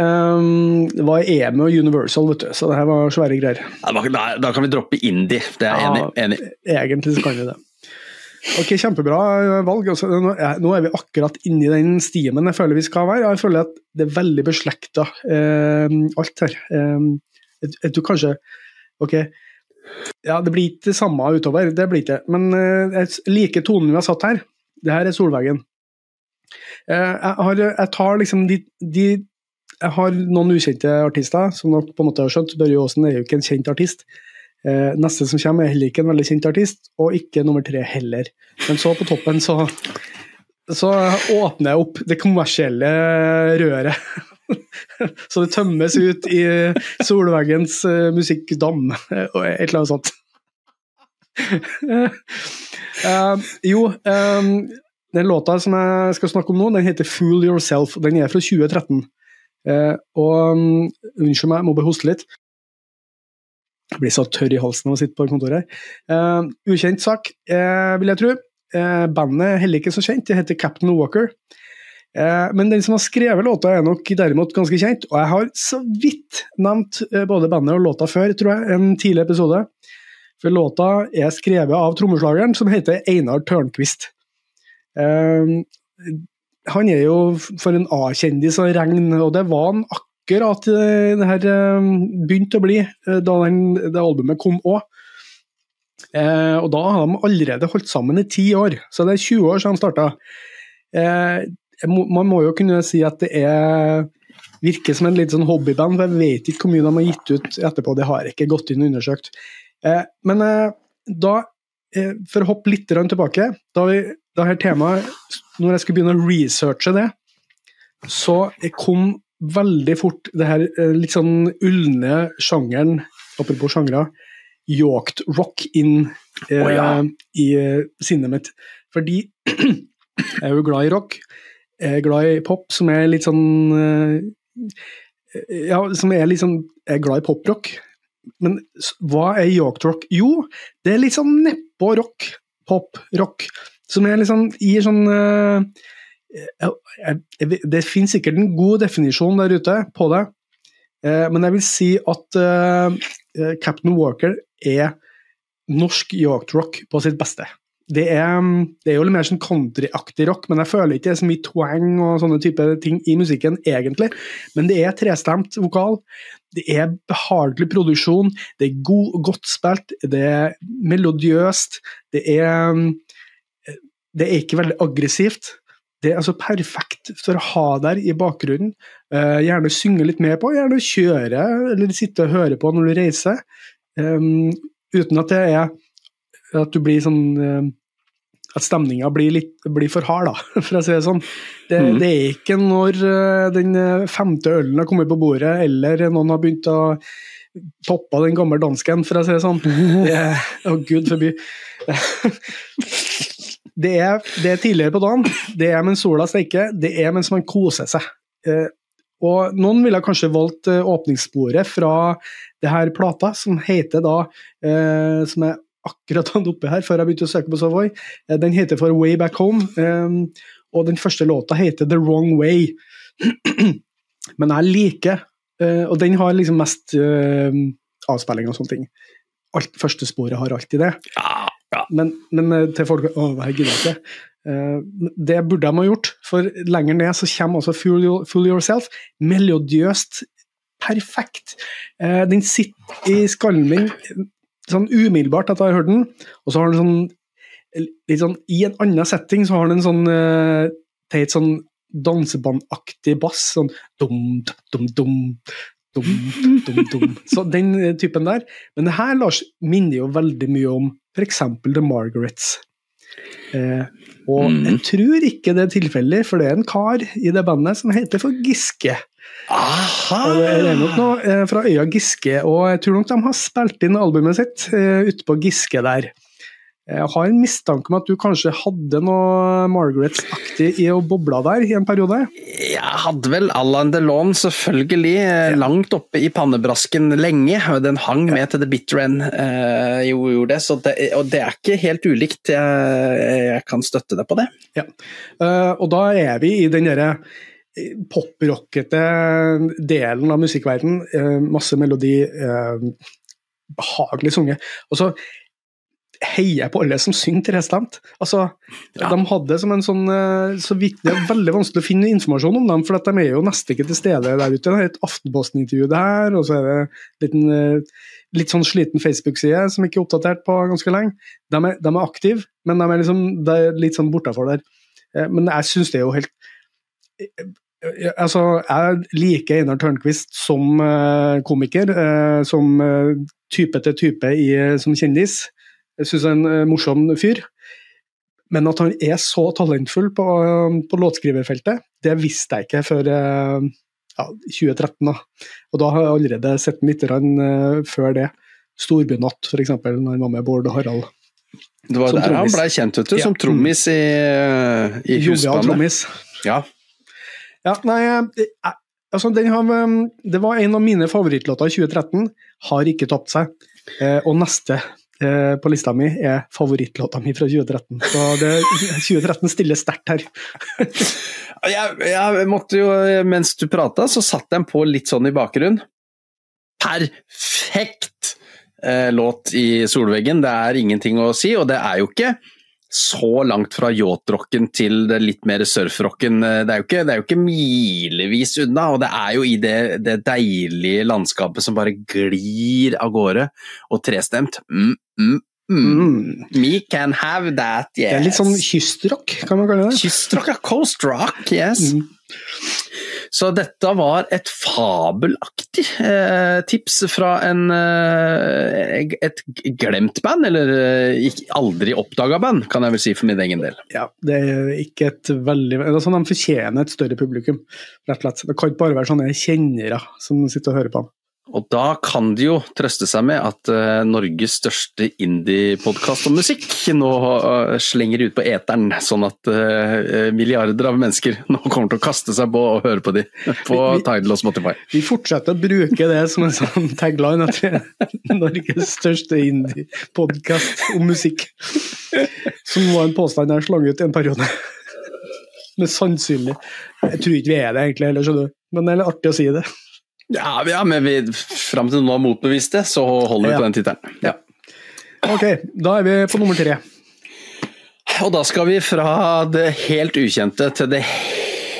Um, det var EM og Universal, vet du, så det her var svære greier. Ja, Da, kan vi droppe indie, det er jeg Ja. enig. i. Egentlig så kan vi det. Ok, Kjempebra valg. Altså, nå, er, vi akkurat inni den stimen jeg føler vi skal være. Jeg føler at det er veldig beslekta, eh, alt her. Eh, tror kanskje Ok, ja, det blir ikke det samme utover, det blir ikke. Men eh, jeg liker tonen vi har satt her. Det her er Solveggen. Eh, jeg, har, jeg tar liksom de, de Jeg har noen ukjente artister, som dere på en måte har skjønt. Børje Aasen er jo ikke en kjent artist. Eh, neste som kommer er heller ikke en veldig kjent artist, og ikke nummer tre heller. Men så på toppen så, så åpner jeg opp det kommersielle røret. *laughs* så det tømmes ut i Solveggens uh, musikkdam, og et eller annet sånt. uh, *laughs* jo, um, den låta som jeg skal snakke om nå, den heter 'Fool Yourself'. Den er fra 2013. Uh, og um, Unnskyld meg, jeg må bare hoste litt. Jeg blir så tørr i halsen av å sitte på kontoret. Eh, ukjent sak, uh, vil jeg tro. Uh, bandet er heller ikke så kjent, det heter Captain Walker. Men den som har skrevet låta, er nok derimot ganske kjent. Og jeg har så vidt nevnt både bandet og låta før, tror jeg, en tidlig episode. For låta er skrevet av trommeslageren som heter Einar Tørnquist. Han er jo for en A-kjendis av regn, og det var han akkurat eh, det her eh, begynte å bli eh, da den, det albumet kom òg. Eh, og da har de allerede holdt sammen i ti år, så det er 20 år siden de starta. Eh, man må jo kunne si at det er virker som en litt sånn hobbyband, for jeg vet ikke hvor mye de har gitt ut etterpå, det har jeg ikke gått inn og undersøkt. Eh, men da, for å hoppe litt tilbake, da, vi, da her temaet, når jeg skulle begynne å researche det, så kom veldig fort det her eh, litt sånn ulne sjangeren, apropos sjangre, yoked rock inn eh, oh, ja. i eh, sinnet mitt. Fordi *clears throat* jeg er jo glad i rock. Jeg er glad i pop, som er litt sånn eh, Ja, som er litt sånn Jeg er glad i poprock. Men hva er yoked rock? Jo, det er litt sånn nedpå rock. Pop-rock. Som er litt sånn Gir sånn eh, Det finnes sikkert en god definisjon der ute på det, eh, men jeg vil si at eh, eh, Captain Walker er norsk York rock på sitt beste. Det er, mm, det er jo litt mer sånn countryaktig rock, men jeg føler ikke det er så mye twang og sånne type ting i musikken, egentlig. Men det er trestemt vokal, det er behagelig produksjon, det er god, godt spilt, det er melodiøst, det er mm, Det er ikke veldig aggressivt. Det er altså perfekt for å ha der i bakgrunnen. Uh, gjerne synge litt med på, gjerne kjøre eller sitte og høre på når du reiser. Um, uten at det er at du blir sånn uh, At stemninga blir, litt, blir for hard, da, *laughs* for å si det sånn. Det, mm. det er ikke når uh, den femte ølen har kommet på bordet, eller noen har begynt å toppe den gamle dansken, for å si det sånn. *laughs* Å, oh, gud forby. *laughs* Det er, det er tidligere på dagen, det er mens sola steiker, det er mens man koser seg. Eh, og noen ville kanskje valgt eh, åpningssporet fra det her plata, som heter da eh, Som jeg akkurat hadde oppe her før jeg begynte å søke på Savoy. Eh, den heter for Way Back Home, eh, og den første låta heter The Wrong Way. *clears throat* Men jeg liker Og den har liksom mest avspilling og sånne ting. Alt første sporet har alltid det. Ja, ja. Men, men eh, til folk Å, jeg gidder ikke. Det burde de ha gjort, for lenger ned så kommer altså Your- Yourself. Melodiøst. Perfekt. Eh, den sitter i skallen min sånn umiddelbart at jeg har hørt den, og så har den sånn sånn I en annen setting så har den en sånn eh, teit sånn dansebandaktig bass. Sånn dum, dum, dum, dum, dum, dum. Så den typen der. Men det her Lars, minner jo veldig mye om f.eks. The Margarets. Eh, og mm. jeg tror ikke det er tilfeldig, for det er en kar i det bandet som heter for Giske. Aha! Og det er nok noe eh, fra øya Giske, og jeg tror nok de har spilt inn albumet sitt eh, ute på Giske der. Jeg har en mistanke om at du kanskje hadde noe Margaret-aktig i å boble der i en periode? Jeg hadde vel Alain Delon selvfølgelig ja. langt oppe i pannebrasken lenge. Den hang med til The Bitter End, eh, gjorde det, så det, og det er ikke helt ulikt. Jeg, jeg kan støtte deg på det. Ja. Uh, og da er vi i den derre poprockete delen av musikkverdenen. Uh, masse melodi. Uh, behagelig sunget. Så heier på alle som synger trestemt. Altså, ja. De hadde som en sånn eh, så vidt, Det er veldig vanskelig å finne informasjon om dem, for de er jo nesten ikke til stede der ute. Det er et Aftenposten-intervju der, og så er det liten, eh, litt sånn sliten Facebook-side som ikke er oppdatert på ganske lenge. De er, de er aktive, men de er, liksom, de er litt sånn bortafor der. Eh, men jeg syns det er jo helt Altså, jeg liker Einar Tørnquist som komiker, som type til type i, som kjendis. Jeg syns han er en morsom fyr. Men at han er så talentfull på, på låtskriverfeltet, det visste jeg ikke før eh, ja, 2013. Da. Og da har jeg allerede sett ham litt uh, før det. Storbynatt, f.eks., når han var med Bård og Harald. Det var der han blei kjent, vet du, som trommis i, i husbandet. Ja. ja. Nei, jeg, altså, har, det var en av mine favorittlåter i 2013. Har ikke tapt seg. Eh, og neste Eh, på lista mi er favorittlåta mi fra 2013. Så det, *laughs* 2013 stiller sterkt her. jeg, jeg, måtte jo, mens du prata, så satt den på litt sånn i bakgrunnen. Perfekt eh, låt i solveggen, det er ingenting å si. Og det er jo ikke så langt fra yachtrocken til det litt mer surfrocken. Det, jo ikke, det er jo ikke milevis unna, og det er jo i det, det, deilige landskapet som bare glir av gårde, og trestemt. Mm, mm, mm. Me can have that, yes. Det er litt sånn kystrock, kan man kalle det. Kystrock, ja. Coast rock, yes. Mm. Så dette var et fabelaktig eh, tips fra en, eh, et glemt band, eller eh, aldri oppdaga band, kan jeg vel si for min egen del. Ja, det er ikke et veldig altså, De fortjener et større publikum, rett og slett. Det kan ikke bare være sånne kjennere som sitter og hører på dem. Og da kan de jo trøste seg med at uh, Norges største indie-podkast om musikk nå uh, slenger ut på eteren, sånn at uh, milliarder av mennesker nå kommer til å kaste seg på og høre på de på vi, Tidal og Spotify. Vi fortsetter å bruke det som en sånn tagline, at vi er Norges største indie-podkast om musikk. Som var en påstand jeg slang ut i en periode. Men sannsynlig. Jeg tror ikke vi er det egentlig heller, skjønner du. Men det er litt artig å si det. Ja, ja men vi, fram til nå har motbevist det, så holder vi ja. på den tittelen. Ja. Ok, da er vi på nummer tre. Og da skal vi fra det helt ukjente til det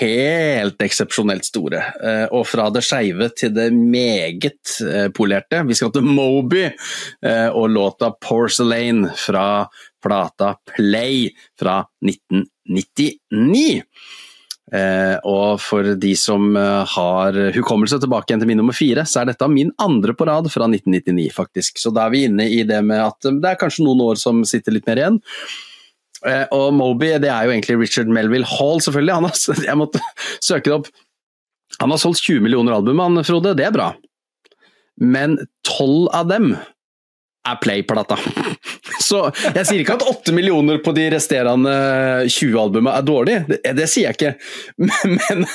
helt eksepsjonelt store. Eh, og fra det skeive til det meget eh, polerte. Vi skal til Moby eh, og låta 'Porcelain' fra plata Play fra 1999. Eh, og for de som eh, har hukommelse tilbake igjen til min nummer fire, så er dette min andre på rad fra 1999, faktisk. Så da er vi inne i det med at eh, det er kanskje noen år som sitter litt mer igjen. Og Moby, det er jo egentlig Richard Melville Hall, selvfølgelig. Han har, *laughs* jeg måtte søke det opp. Han har solgt 20 millioner album, han Frode. Det er bra. Men tolv av dem er Play-plata. *laughs* Så jeg sier ikke at åtte millioner på de resterende 20 albumene er dårlig, det, det sier jeg ikke. *laughs* Men,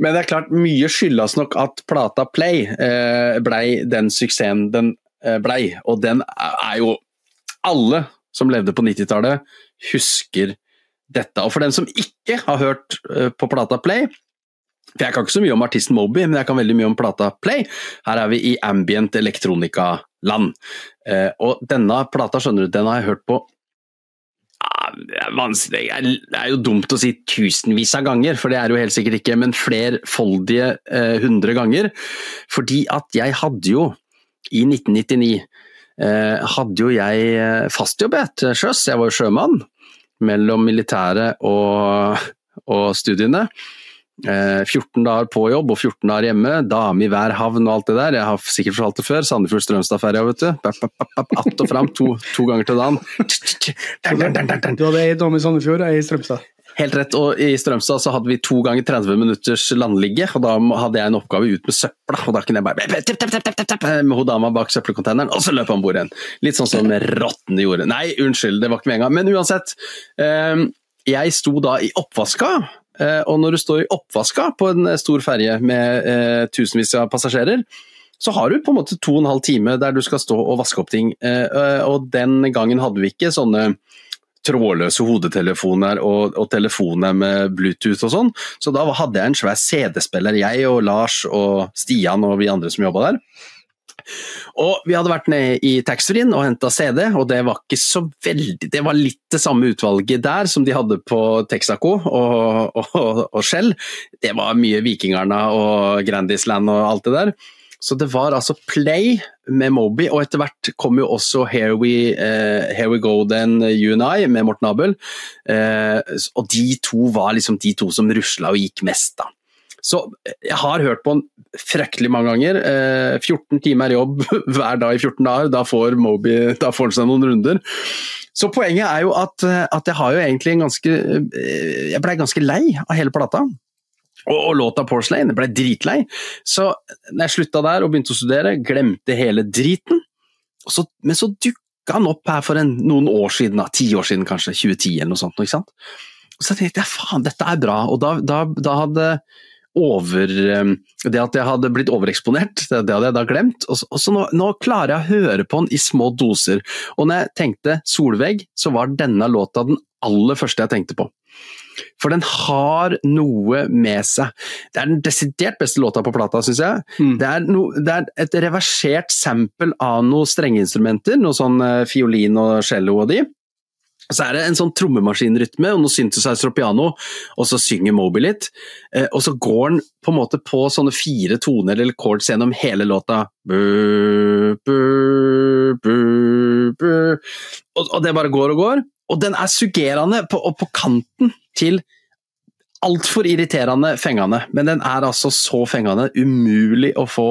men, det er klart, mye skyldes nok at plata Play eh, blei den suksessen den eh, blei. Og den er jo Alle som levde på 90-tallet, husker dette. Og for den som ikke har hørt eh, på plata Play, for Jeg kan ikke så mye om artisten Moby, men jeg kan veldig mye om plata Play. Her er vi i ambient elektronika-land. Eh, og denne plata skjønner du, den har jeg hørt på ah, det er, vanskelig. det er jo dumt å si tusenvis av ganger, for det er jo helt sikkert ikke, men flerfoldige eh, hundre ganger. Fordi at jeg hadde jo, i 1999, eh, hadde jo jeg fastjobb til sjøs. Jeg var jo sjømann mellom militæret og, og studiene. 14 eh, dager på jobb og 14 dager hjemme, dame i hver havn og alt det der. Jeg har sikkert fortalt det før. Sandefjord-Strømstad-ferja, vet du. Att og fram to, to, ganger til dagen. Du hadde ei dame i Sandefjord og ei i Strømstad? Helt rett. Og i Strømstad så hadde vi to ganger 30 minutters landligge, og da hadde jeg en oppgave ut med søpla. Og da kunne jeg bare tip, tip, tip, tepp, med hun dama bak søppelcontaineren, og så løp han bord igjen. Litt sånn som rottene gjorde. Nei, unnskyld, det var ikke med en gang. Men uansett. Jeg sto da i oppvaska. Og når du står i oppvaska på en stor ferje med tusenvis av passasjerer, så har du på en måte to og en halv time der du skal stå og vaske opp ting. Og den gangen hadde vi ikke sånne trådløse hodetelefoner og, og, telefoner med Bluetooth og sånn. Så da hadde jeg en svær CD-spiller, jeg og Lars og Stian og vi andre som jobba der. Og vi hadde vært nede i taxfree-en og henta CD, og det var ikke så veldig Det var litt det samme utvalget der som de hadde på Texaco og, og, og Shell. Det var mye Vikingarna og Grandisland og alt det der. Så det var altså Play med Moby, og etter hvert kom jo også Here We, uh, Here We Go Then You and I med Morten Abel. Uh, og de to var liksom de to som rusla og gikk mest, da. Så jeg har hørt på den fryktelig mange ganger. Uh, 14 timer jobb *laughs* hver dag i 14 dager, da får Moby da får han seg noen runder. Så poenget er jo at, at jeg har jo egentlig en ganske Jeg blei ganske lei av hele plata. Og, og låta Porcelain ble dritlei. Så når jeg slutta der og begynte å studere, glemte hele driten. Så, men så dukka han opp her for en, noen år siden, ti år siden kanskje, 2010 eller noe sånt. Ikke sant? Og så tenkte jeg faen, dette er bra. Og da, da, da hadde over Det at jeg hadde blitt overeksponert, det, det hadde jeg da glemt. Og så, og så nå, nå, klarer jeg å høre på den i små doser. Og når jeg tenkte Solvegg, så var denne låta den aller første jeg tenkte på. For den har noe med seg. Det er den desidert beste låta på plata, syns jeg. Mm. Det, er no, det, er et reversert sample av noen strengeinstrumenter, noe sånn fiolin og cello og de. Så er det en sånn trommemaskinrytme og noe synthesizer og piano, og så synger Moby litt. Eh, og så går den på en måte på sånne fire toner eller chords gjennom hele låta. Og, og, det bare går og går. Og den er suggerende på, på kanten til altfor irriterende fengende. Men den er altså så fengende, umulig å få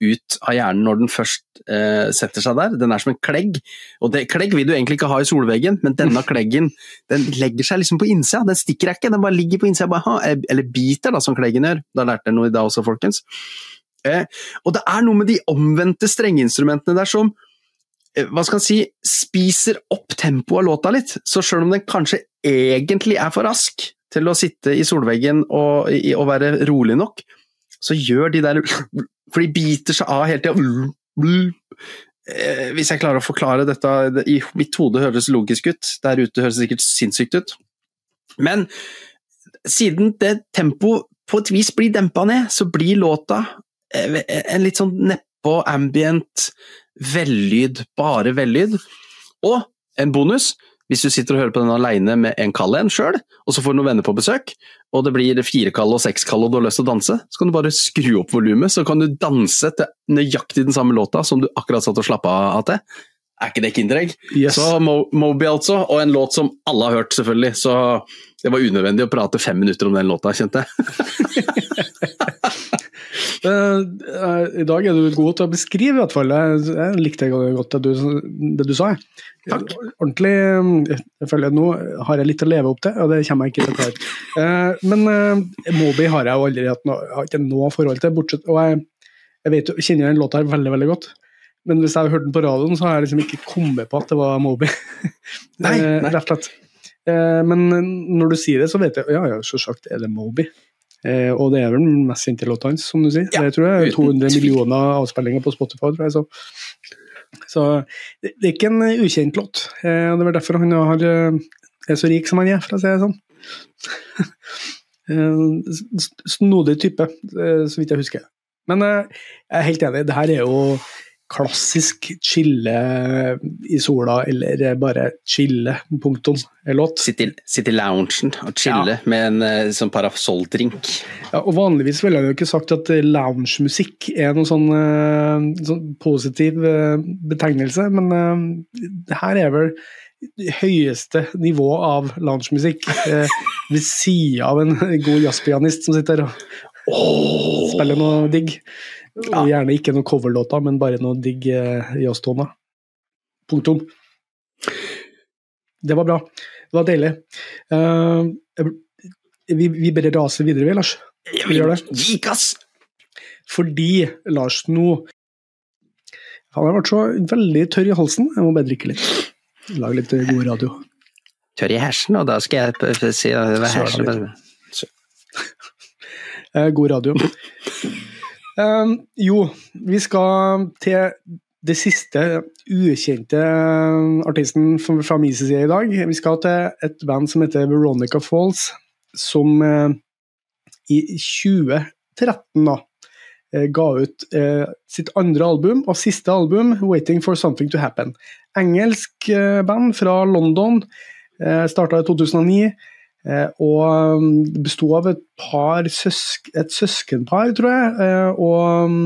ut av hjernen når den først eh, setter seg der. Den er som en klegg. Og det, Klegg vil du egentlig ikke ha i solveggen, men denne *laughs* kleggen den legger seg liksom på innsida. Den stikker ikke, den bare ligger på innsida. Eller biter, da, som kleggen gjør. Da lærte jeg noe i dag også, folkens. Eh, og det er noe med de omvendte strengeinstrumentene der som Eh, hva skal en si, spiser opp tempoet av låta litt. Så selv om den kanskje egentlig er for rask til å sitte i solveggen og, og være rolig nok, så gjør de der For de biter seg av hele tida. Eh, hvis jeg klarer å forklare dette I mitt hode høres logisk ut, der ute høres det sikkert sinnssykt ut. Men siden det tempoet på et vis blir dempa ned, så blir låta eh, en litt sånn nedpå ambient vellyd, bare vellyd. Og en bonus, hvis du sitter og hører på den aleine med en kall en sjøl, og så får du noen venner på besøk, og det blir fire kall og seks kall og du har lyst til å danse, så kan du bare skru opp volumet, så kan du danse til nøyaktig den samme låta som du akkurat satt og slappa av til. Er ikke det Kinderegg? Yes. Så Mo Moby, altså, og en låt som alle har hørt, selvfølgelig. Så det var unødvendig å prate fem minutter om den låta, kjente jeg. *laughs* Uh, I dag er du god til å beskrive, i hvert fall. Jeg, likte godt det du, det du sa. Takk. Ordentlig jeg føler Nå har jeg litt å leve opp til, og det kommer jeg ikke til å klare. Men Moby har jeg jo aldri hatt noe, noe forhold til, bortsett og jeg, jeg vet, kjenner den låta her veldig, veldig godt. Men hvis jeg har hørt den på radioen, så har jeg liksom ikke kommet på at det var Moby. *laughs* nei, nei. Rett og slett. Men når du sier det, så vet jeg ja, ja, selvsagt er det Moby. Eh, og det er vel den mest kjente låta hans, som du sier. Ja, det tror jeg er 200 millioner avspillinger på Spotify. tror jeg, så. Så det, det er ikke en ukjent låt. Eh, det er derfor han har, eh, er så rik som han er, for å si det sånn. *laughs* eh, snodig type, eh, så vidt jeg husker. Men eh, jeg er helt enig, det her er jo klassisk chille i sola, eller bare chille, punktum, låt. Sitte, sitte i loungen og chille ja. med en uh, sånn parasolldrink. Ja, og vanligvis ville jeg jo ikke sagt at loungemusikk er noen sånn, uh, sånn positiv uh, betegnelse, men det her er vel høyeste nivå av loungemusikk. ved sida av en god jazzpianist som sitter og oh. spiller noe digg. Ja. Gjerne ikke noen coverlåter, men bare noen digg eh, jazztoner. Punktum. Det var bra. Det var deilig. Uh, vi, vi bare raser videre, vi, Lars. Vi gjør det. Fordi, Lars, nå Han har vært så veldig tørr i halsen. Jeg må bare drikke litt. Lage litt god radio. Tørr i hersen, og da skal jeg si hva hersen God radio. Um, jo, vi skal til det siste ukjente artisten fra min side i dag. Vi skal til et band som heter Veronica Falls, som uh, i 2013 da, uh, ga ut uh, sitt andre album og siste album, 'Waiting for Something to Happen'. Engelsk band fra London. Uh, Starta i 2009. Eh, og det besto av et par søsk, et søskenpar, tror jeg. Eh, og um,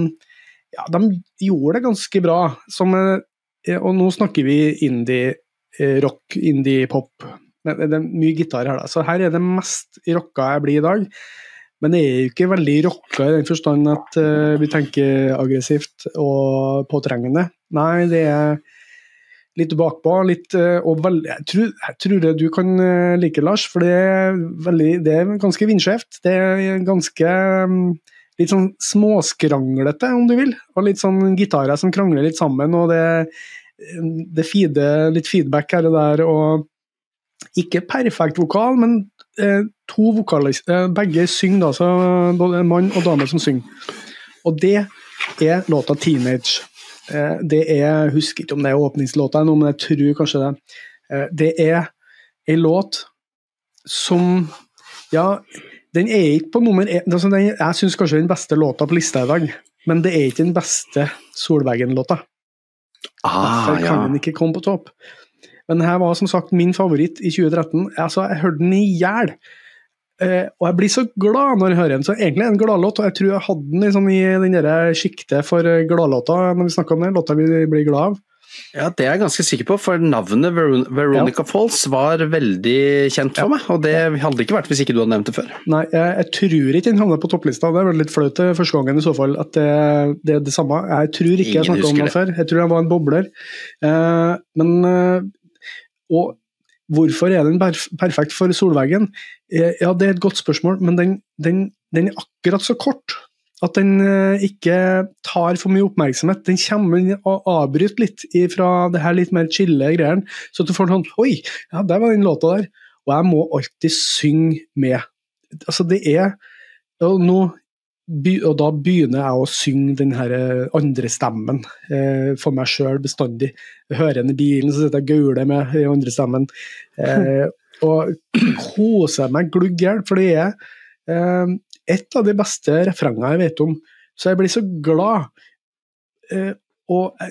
ja, de gjorde det ganske bra. Som, eh, og nå snakker vi indie-rock, indie-pop. Det, er mye gitar her, da. Så her er det mest rocka jeg blir i dag. Men det er jo ikke veldig rocka i den forstand at vi tenker aggressivt og påtrengende. Nei, det er litt bakpå. Litt, eh, og veld, jeg, tror, jeg tror det du kan eh, like, Lars, for det er, veldig, det er ganske vindskjevt. Det er ganske mm, litt sånn småskranglete, om du vil. Og litt sånn gitarer som krangler litt sammen, og det, mm, det feeder litt feedback her og der. og ikke perfekt vokal, men eh, to vokalister eh, Begge synger, da, så både mann og dame som synger. Og det er låta 'Teenage'. Eh, det er Jeg husker ikke om det er åpningslåta ennå, men jeg tror kanskje det. Eh, det er ei låt som Ja, den er ikke på nummer én altså Jeg syns kanskje den beste låta på lista i dag, men det er ikke den beste Solveggen-låta. Ah, Derfor kan ja. den ikke komme på topp. Men denne var som sagt min favoritt i 2013. Altså, jeg hørte den i hjel. Uh, og jeg blir så glad når jeg hører den. Så egentlig er det en gladlåt, og jeg tror jeg hadde den liksom i den der sjiktet for gladlåta når vi snakker om den, låta vi blir glad av. Ja, det er jeg ganske sikker på, for navnet Ver Veronica ja. Falls var veldig kjent for ja. meg. Og det hadde ikke vært hvis ikke du hadde nevnt det før. Nei, jeg, jeg tror ikke den havna på topplista. Det er litt flaut første gangen i så fall at det, det er det samme. Jeg tror ikke Ingen jeg snakka om det før. Jeg tror jeg var en bobler. Uh, men uh, og Hvorfor er den perfekt for solveggen? Eh, ja, det er et godt spørsmål, men den, den, den er akkurat så kort at den eh, ikke tar for mye oppmerksomhet. Den kommer og avbryter litt fra det her litt mer chille greiene, så du får sånn Oi, ja, der var den låta der. Og jeg må alltid synge med. Altså, det er og nå og da begynner jeg å synge den eh, andre stemmen eh, for meg sjøl bestandig. Jeg hører den i bilen, så sitter jeg og gauler med den andre stemmen. Eh, *laughs* og koser meg glugg i hjel, for det er eh, et av de beste refrengene jeg vet om. Så jeg blir så glad. Eh, og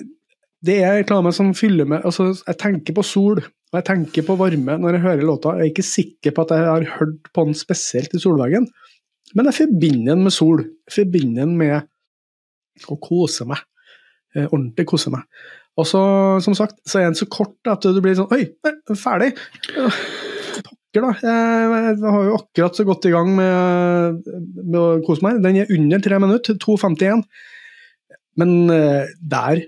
det er reklame som fyller med altså, Jeg tenker på sol, og jeg tenker på varme når jeg hører låta. Jeg er ikke sikker på at jeg har hørt på den spesielt i Solveggen. Men jeg forbinder den med sol. Jeg forbinder den med å kose meg. Eh, ordentlig kose meg. Og så, som sagt, så er den så kort at du blir sånn Oi, ferdig! Pokker, da. Jeg, har jo akkurat så godt i gang med, med å kose meg. Den er under tre minutter, 2.51. Men eh, der,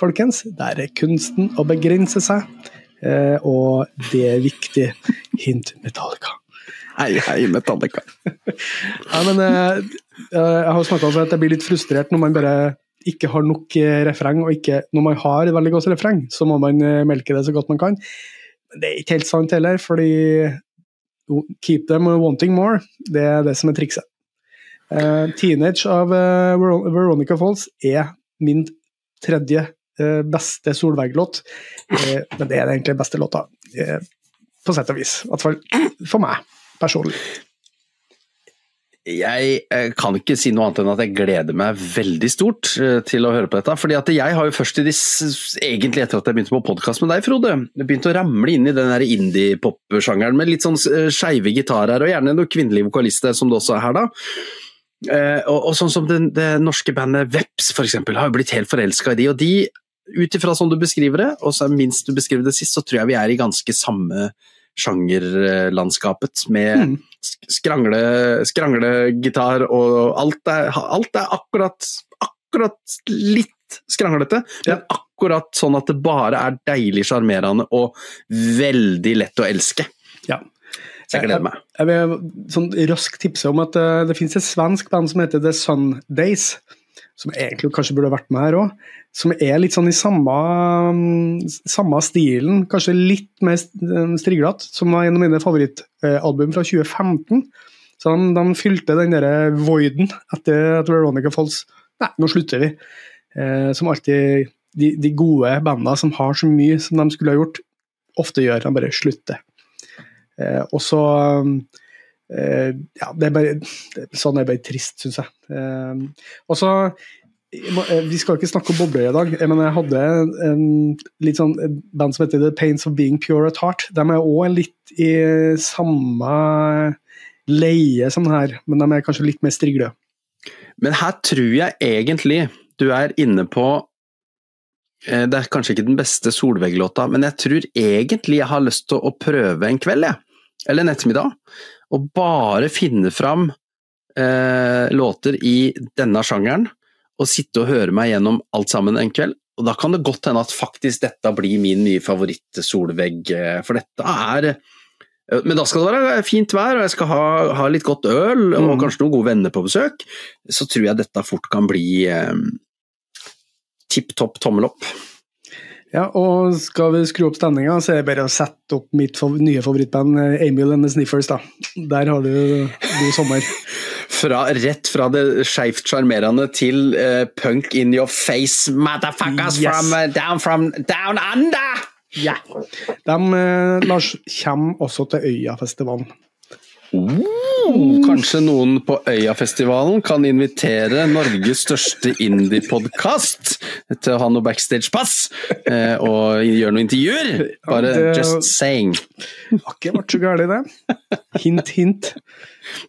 folkens, der er kunsten å begrense seg. Eh, og det er viktig. Hint Metallica. Hei, hei, Metallica. *laughs* Nei, men eh, eh, jeg har snakka om at jeg blir litt frustrert når man bare ikke har nok eh, refreng, og ikke, når man har et veldig godt refreng, så må man melke det så godt man kan. Men det er ikke helt sant heller, fordi keep them wanting more, det er det som er trikset. 'Teenage' av Veronica Falls er min tredje beste Solveig-låt, men det er egentlig beste låta, på sett og vis. I hvert fall for meg personlig? Jeg eh, kan ikke si noe annet enn at jeg gleder meg veldig stort eh, til å høre på dette. fordi at jeg har jo først, egentlig etter at jeg begynte på podkast med deg, Frode, begynt å ramle inn i den indie-pop-sjangeren med litt sånn eh, skeive gitarer, og gjerne noen kvinnelige vokalister, som det også er her, da. Og, og sånn som det, det norske bandet Veps, f.eks., har jo blitt helt forelska i de. Og de, ut ifra sånn du beskriver det, og så minst du beskriver det sist, så tror jeg vi er i ganske samme sjangerlandskapet med mm. skrangle, skranglegitar og alt er, alt er akkurat, akkurat litt skranglete, ja. men akkurat sånn at det bare er deilig sjarmerende og veldig lett å elske. Ja. Så jeg gleder meg. Jeg, jeg vil sånn raskt tipse om at uh, det finnes et svensk band som heter The Sundays, som egentlig kanskje burde vært med her òg. Som er litt sånn i samme, samme stilen, kanskje litt mer striglete, som var en av mine favorittalbum fra 2015. Så de, de fylte den der voiden etter at Veronica Falls Nei, nå slutter vi. Eh, som alltid de, de gode bandene som har så mye som de skulle ha gjort, ofte gjør. De bare slutter. Eh, og så eh, Ja, det er bare Sånn er bare trist, syns jeg. Eh, og så eh, vi skal ikke snakke om bobler i dag, men jeg hadde en litt sånn et band som heter The Pains of Being Pure at Heart. De er òg litt i samme leie som her, men de er kanskje litt mer striglø. Men her tror jeg egentlig du er inne på eh, Det er kanskje ikke den beste Solveig-låta, men jeg tror egentlig jeg har lyst til å prøve en kveld, jeg. Eller en ettermiddag. Og bare finne fram eh, låter i denne sjangeren, og sitte og høre meg gjennom alt sammen en kveld. Og da kan det godt hende at faktisk dette blir min nye favoritt-Solveig, eh, for dette er men da skal det være fint vær, og jeg skal ha, ha litt godt øl og mm. kanskje noen gode venner på besøk. Så tror jeg dette fort kan bli eh, tipp topp tommel opp. Ja, og skal vi skru opp stemninga, så er det bare å sette opp mitt nye favorittband, Emil and the Sniffers. da. Der har du god sommer. *laughs* fra, rett fra det skeivt sjarmerende til uh, punk in your face, motherfuckers yes. from, uh, down from down under! Ja. De, uh, Lars, kommer også til Øyafestivalen. Oh, kanskje noen på Øyafestivalen kan invitere Norges største indie-podkast til å ha noe backstage-pass eh, og gjøre noen intervjuer. Bare ja, det, just saying. Har ikke vært så galt, det. Hint, hint.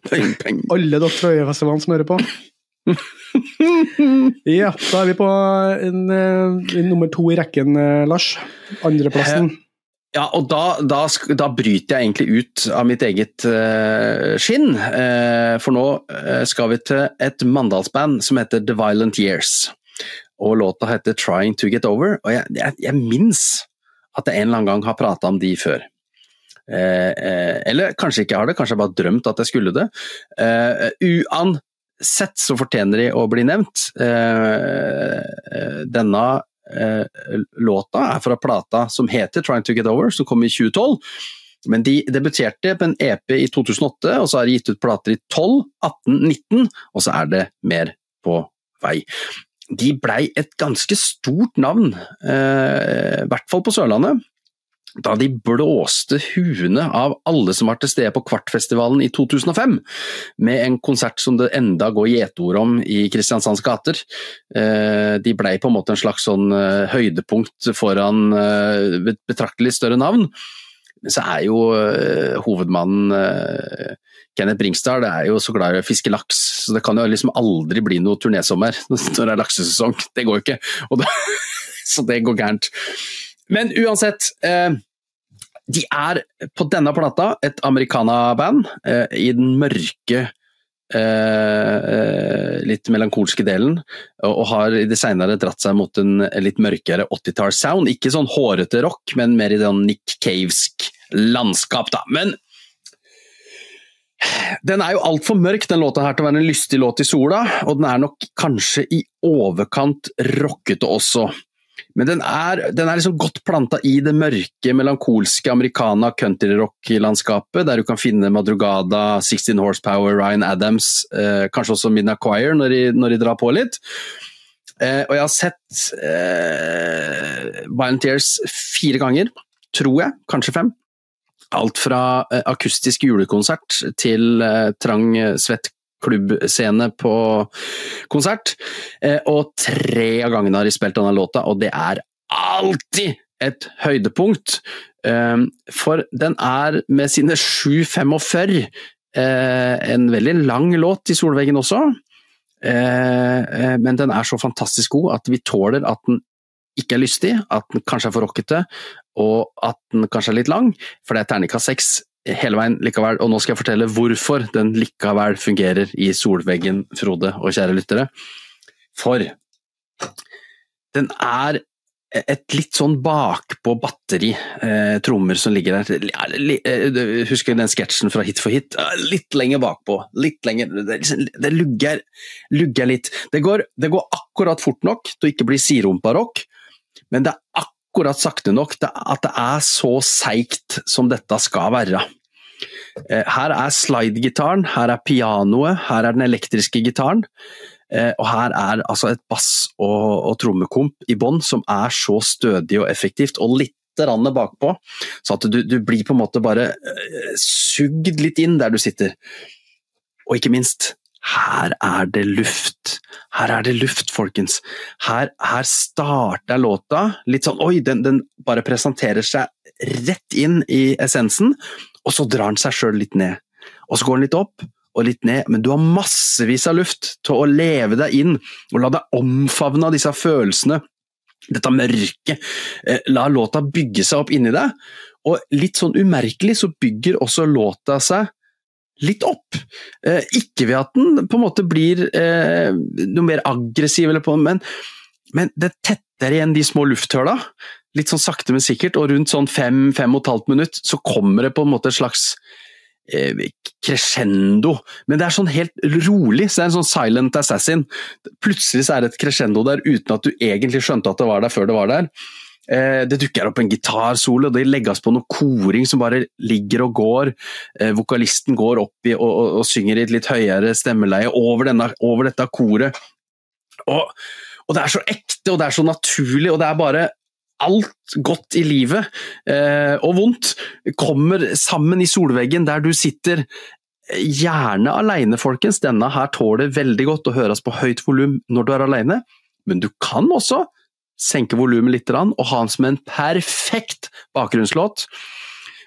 Peng, peng. Alle dere fra Øyafestivalen som hører på. ja, da er vi på en, en, en nummer to i rekken, eh, Lars. Andreplassen. Ja, og da, da, da, bryter jeg egentlig ut av mitt eget uh, skinn. Uh, for nå uh, skal vi til et mandalsband som heter The Violent Years. Og låta heter 'Trying to Get Over'. Og jeg, jeg, jeg minnes at jeg en eller annen gang har prata om de før. eller kanskje ikke jeg har det, kanskje jeg bare drømt at jeg skulle det. uansett så fortjener de å bli nevnt. denne låta er fra plata som heter 'Trying to Get Over', som kom i 2012. Men de debuterte på en EP i 2008, og så har de gitt ut plater i 12, 18, 19, og så er det mer på vei. De blei et ganske stort navn, eh, i hvert fall på Sørlandet da de blåste huene av alle som var til stede på Kvartfestivalen i 2005, med en konsert som det enda går gjetord om i Kristiansands gater. Eh, de blei på en måte en slags sånn eh, høydepunkt foran eh, betraktelig større navn. Men så er jo hovedmannen Kenneth Bringsdal er jo så glad i å fiske laks, så det kan jo liksom aldri bli noe turnésommer *laughs* når det er laksesesong. Det går jo ikke. Da, *laughs* så det går gærent. Men uansett, eh, de er på denne plata et americana-band eh, i den mørke Uh, litt melankolske delen, og, har i det senere dratt seg mot en litt mørkere 80-tallssound. Ikke sånn hårete rock, men mer i sånn Nick Cavesk landskap, da. Men den er jo altfor mørk, den låta her, til å være en lystig låt i sola, og den er nok kanskje i overkant rockete også. Men den er, den er liksom godt planta i det mørke, melankolske americana countryrock-landskapet, der du kan finne Madrugada, 16 Horsepower, Ryan Adams, eh, kanskje også Midna Choir når de, når de, drar på litt. Eh, og jeg har sett eh, Violent Tears fire ganger, tror jeg, kanskje fem. Alt fra eh, akustisk julekonsert til eh, trang, svett klubbscene på konsert. Eh, og tre av gangene har de spilt denne låta, og det er alltid et høydepunkt. Eh, for den er med sine 7.45 eh, en veldig lang låt i Solveggen også. Men den er så fantastisk god at vi tåler at den ikke er lystig, at den kanskje er for rockete, og at den kanskje er litt lang, for det er terningkast seks hele veien likevel, og nå skal jeg fortelle hvorfor den likevel fungerer i solveggen, Frode og kjære lyttere. For den er et litt sånn bakpå batteri eh, trommer som ligger der. Eh, husker den sketsjen fra Hit for hit? Litt lenger bakpå. Litt lenger Det, liksom, det lugger, lugger, litt. Det går, det går, akkurat fort nok til å ikke bli siderumpa-rock, men det er akkurat sakte nok at det er så seigt som dette skal være. Eh, her er slidegitaren, her er pianoet, her er den elektriske gitaren. Eh, og her er altså et bass- og, og trommekomp i bånn som er så stødig og effektivt, og litt bakpå, så at du, du, blir på en måte bare uh, sugd litt inn der du sitter. Og ikke minst, her er det luft. Her er det luft, folkens. Her, her starter låta litt sånn Oi, den, den, bare presenterer seg rett inn i essensen, og så drar den seg sjøl litt ned. Og så går den litt opp, og litt ned, men du har massevis av luft til å leve deg inn og la deg omfavne av disse følelsene, dette mørket. Eh, la låta bygge seg opp inni deg, og litt sånn umerkelig så bygger også låta seg litt opp. Eh, ikke ved at den på en måte blir eh, noe mer aggressiv, eller på, men, men det tetter igjen de små lufthøla. Litt sånn sakte, men sikkert, og rundt sånn fem, fem og et halvt minutt så kommer det på en måte et slags Eh, crescendo. Men det er sånn helt rolig, så det er en sånn silent assassin. Plutselig så er det et crescendo der uten at du egentlig skjønte at det var der før det var der. Eh, det dukker opp en gitarsolo, det legges på noe koring som bare ligger og går. Eh, vokalisten går opp i og, og, og synger i et litt høyere stemmeleie over, denne, over dette koret. Og, og, det er så ekte, og det er så naturlig, og det er bare alt godt i livet eh, og vondt kommer sammen i solveggen der du sitter. Gjerne alene, folkens. Denne her tåler veldig godt å høres på høyt volum når du er alene, men du kan også senke volumet litt og ha den som en perfekt bakgrunnslåt.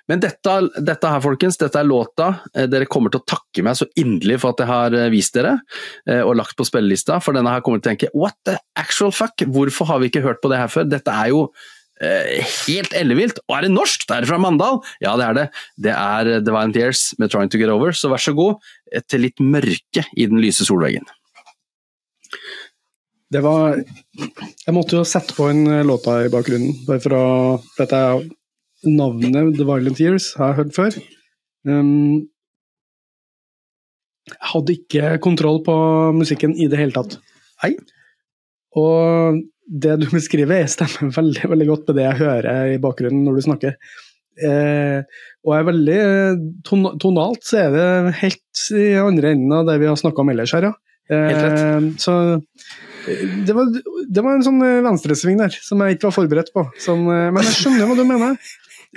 Men dette, dette, her, folkens, dette er låta eh, dere kommer til å takke meg så inderlig for at jeg har eh, vist dere eh, og lagt på spillelista, for denne her kommer til å tenke what the actual fuck, hvorfor har vi ikke hørt på det her før? Dette er jo helt ellevilt! Og er det norsk? Det er fra Mandal! Ja, det er det. Det er The Violent Years med Trying to Get Over, så vær så god, til litt mørke i den lyse solveggen. Det var Jeg måtte jo sette på en låta i bakgrunnen, bare for å Dette er navnet The Violent Years har jeg hørt før. Um, jeg hadde ikke kontroll på musikken i det hele tatt. Hei. Og det du *laughs* beskriver, stemmer veldig veldig godt med det jeg hører i bakgrunnen når du snakker. Eh, og er veldig ton tonalt så er det helt i andre enden av det vi har snakka om ellers her, ja. Eh, så det var, det var, en sånn venstresving der som jeg ikke var forberedt på. Som, men jeg skjønner hva du mener.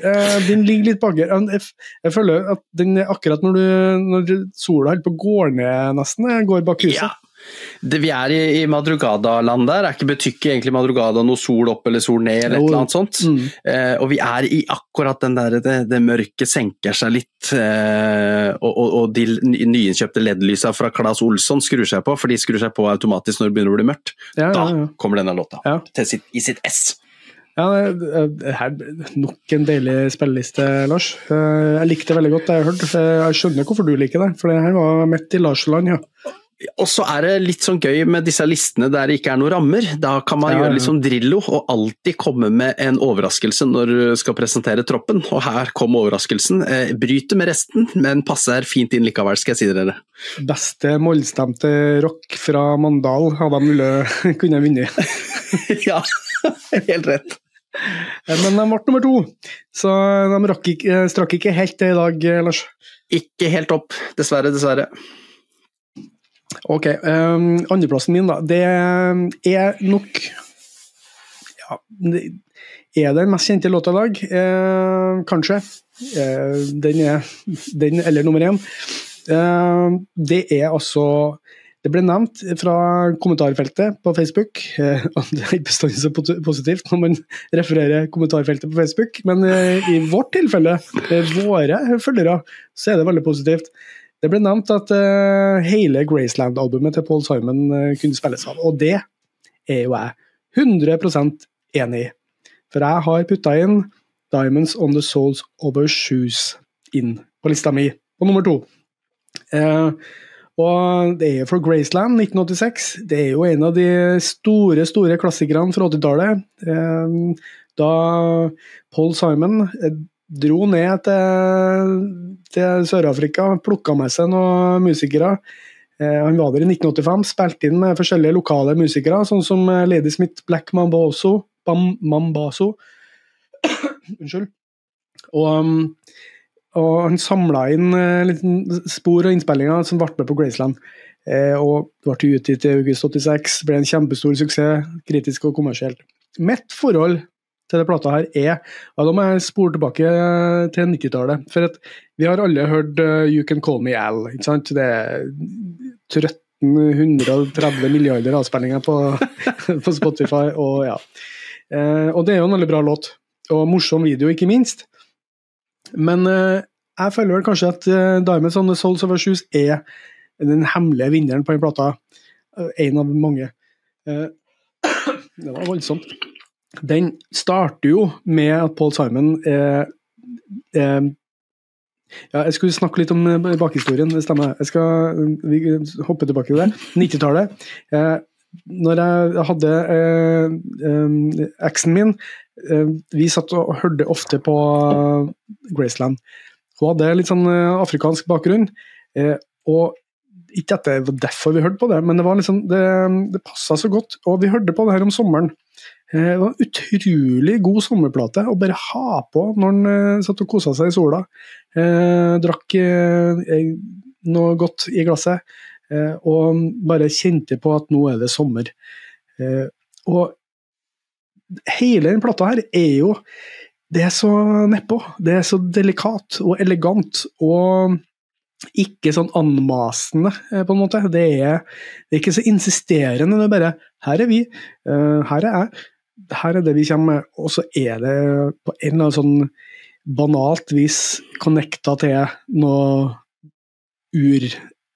Uh, den ligger litt bak her. Jeg, jeg, føler at den er akkurat når, du, når sola holder på å gå ned, nesten, går bak huset. Ja. Det, vi er i, i Madrugada-land der. Er ikke betykker egentlig Madrugada noe sol opp eller sol ned, eller et eller annet sånt? Mm. Uh, og vi er i akkurat den der det, det mørket senker seg litt, uh, og, og, og, de nyinnkjøpte LED-lysa fra Claes Olsson skrur seg på, for de skrur seg på automatisk når det begynner å bli mørkt. Ja, ja, ja. Da kommer denne låta sitt, i sitt ess. Ja, her, Nok en deilig spilleliste, Lars. Eh, jeg likte det veldig godt, det jeg har hørt. Jeg skjønner hvorfor du liker det, for det her var midt i Larsland, ja. Og så er det litt sånn gøy med disse listene der det ikke er noen rammer. Da kan man ja, gjøre litt sånn Drillo og alltid komme med en overraskelse når du skal presentere troppen. Og her kom overraskelsen. Eh, bryter med resten, men passer fint inn likevel, skal jeg si dere. Beste mollstemte rock fra Mandal hadde de *laughs* kunne vunnet. *laughs* ja, *laughs* helt rett. Eh, men de ble nummer to, så de ikke, eh, strakk ikke helt det i dag, eh, Lars. Ikke helt opp, dessverre, dessverre. Ok, um, andreplassen min, da. Det er nok Ja, det er den mest kjente låta i dag. Eh, kanskje. Eh, den er den, eller nummer én. Eh, det er altså det ble nevnt fra kommentarfeltet på Facebook. og det er ikke bestandig så positivt når man refererer kommentarfeltet på Facebook, men eh, i vårt tilfelle, eh, våre følgere, så er det veldig positivt. Det ble nevnt at hele Graceland-albumet til Paul Simon kunne spilles av, og det er jo jeg 100% enig i. For jeg har putta inn Diamonds on the Souls Over Shoes inn på lista mi, på nummer to. Og det er for Graceland 1986. Det er jo en av de store, store klassikerne fra 80-tallet. Eh, da Paul Simon eh, dro ned til, til Sør-Afrika, plukka med seg noen musikere. Eh, han var der i 1985, spilte inn med forskjellige lokale musikere, sånn som Lady Smith, Black Mambazo. *coughs* Unnskyld. Og um, og han samla inn eh, spor og innspillinger som ble med på Graceland. Eh, og ble utgitt i august 86, ble en kjempestor suksess, kritisk og kommersielt. Mitt forhold til denne plata her er ja, Da må jeg spore tilbake til 90-tallet. For at vi har alle hørt uh, You Can Call Me Al. ikke sant? Det er 1330 milliarder avspillinger på, *laughs* på Spotify. Og ja. Eh, og det er jo en veldig bra låt. Og morsom video, ikke minst. Men uh, jeg føler vel kanskje at uh, Diamonds on the Souls our Shoes er den hemmelige vinneren på den plata. Uh, en av mange. *coughs* Det var voldsomt. Den starter jo med at Paul Simon er, er ja, Jeg skulle snakke litt om bakhistorien, det stemmer. Jeg skal vi hoppe tilbake til det. 90-tallet. når jeg hadde eksen min Eh, vi satt og hørte ofte på eh, Graceland. Hun hadde litt sånn eh, afrikansk bakgrunn. og ikke at det var derfor vi hørte på det, men det var liksom, det, det passa så godt. Og vi hørte på det her om sommeren. Det var en utrolig god sommerplate å bare ha på når en satt og kosa seg i sola. Eh, drakk eh, noe godt i glasset eh, og bare kjente på at nå er det sommer. og hele den plata her er jo Det er så nedpå. Det er så delikat og elegant. og ikke sånn anmasende, eh, på en måte. Det er, det er ikke så insisterende. Det er bare 'her er vi', uh, 'her er jeg', 'her er det vi kommer med'. Og så er det på en eller annen sånn banalt vis connecta til noe ur,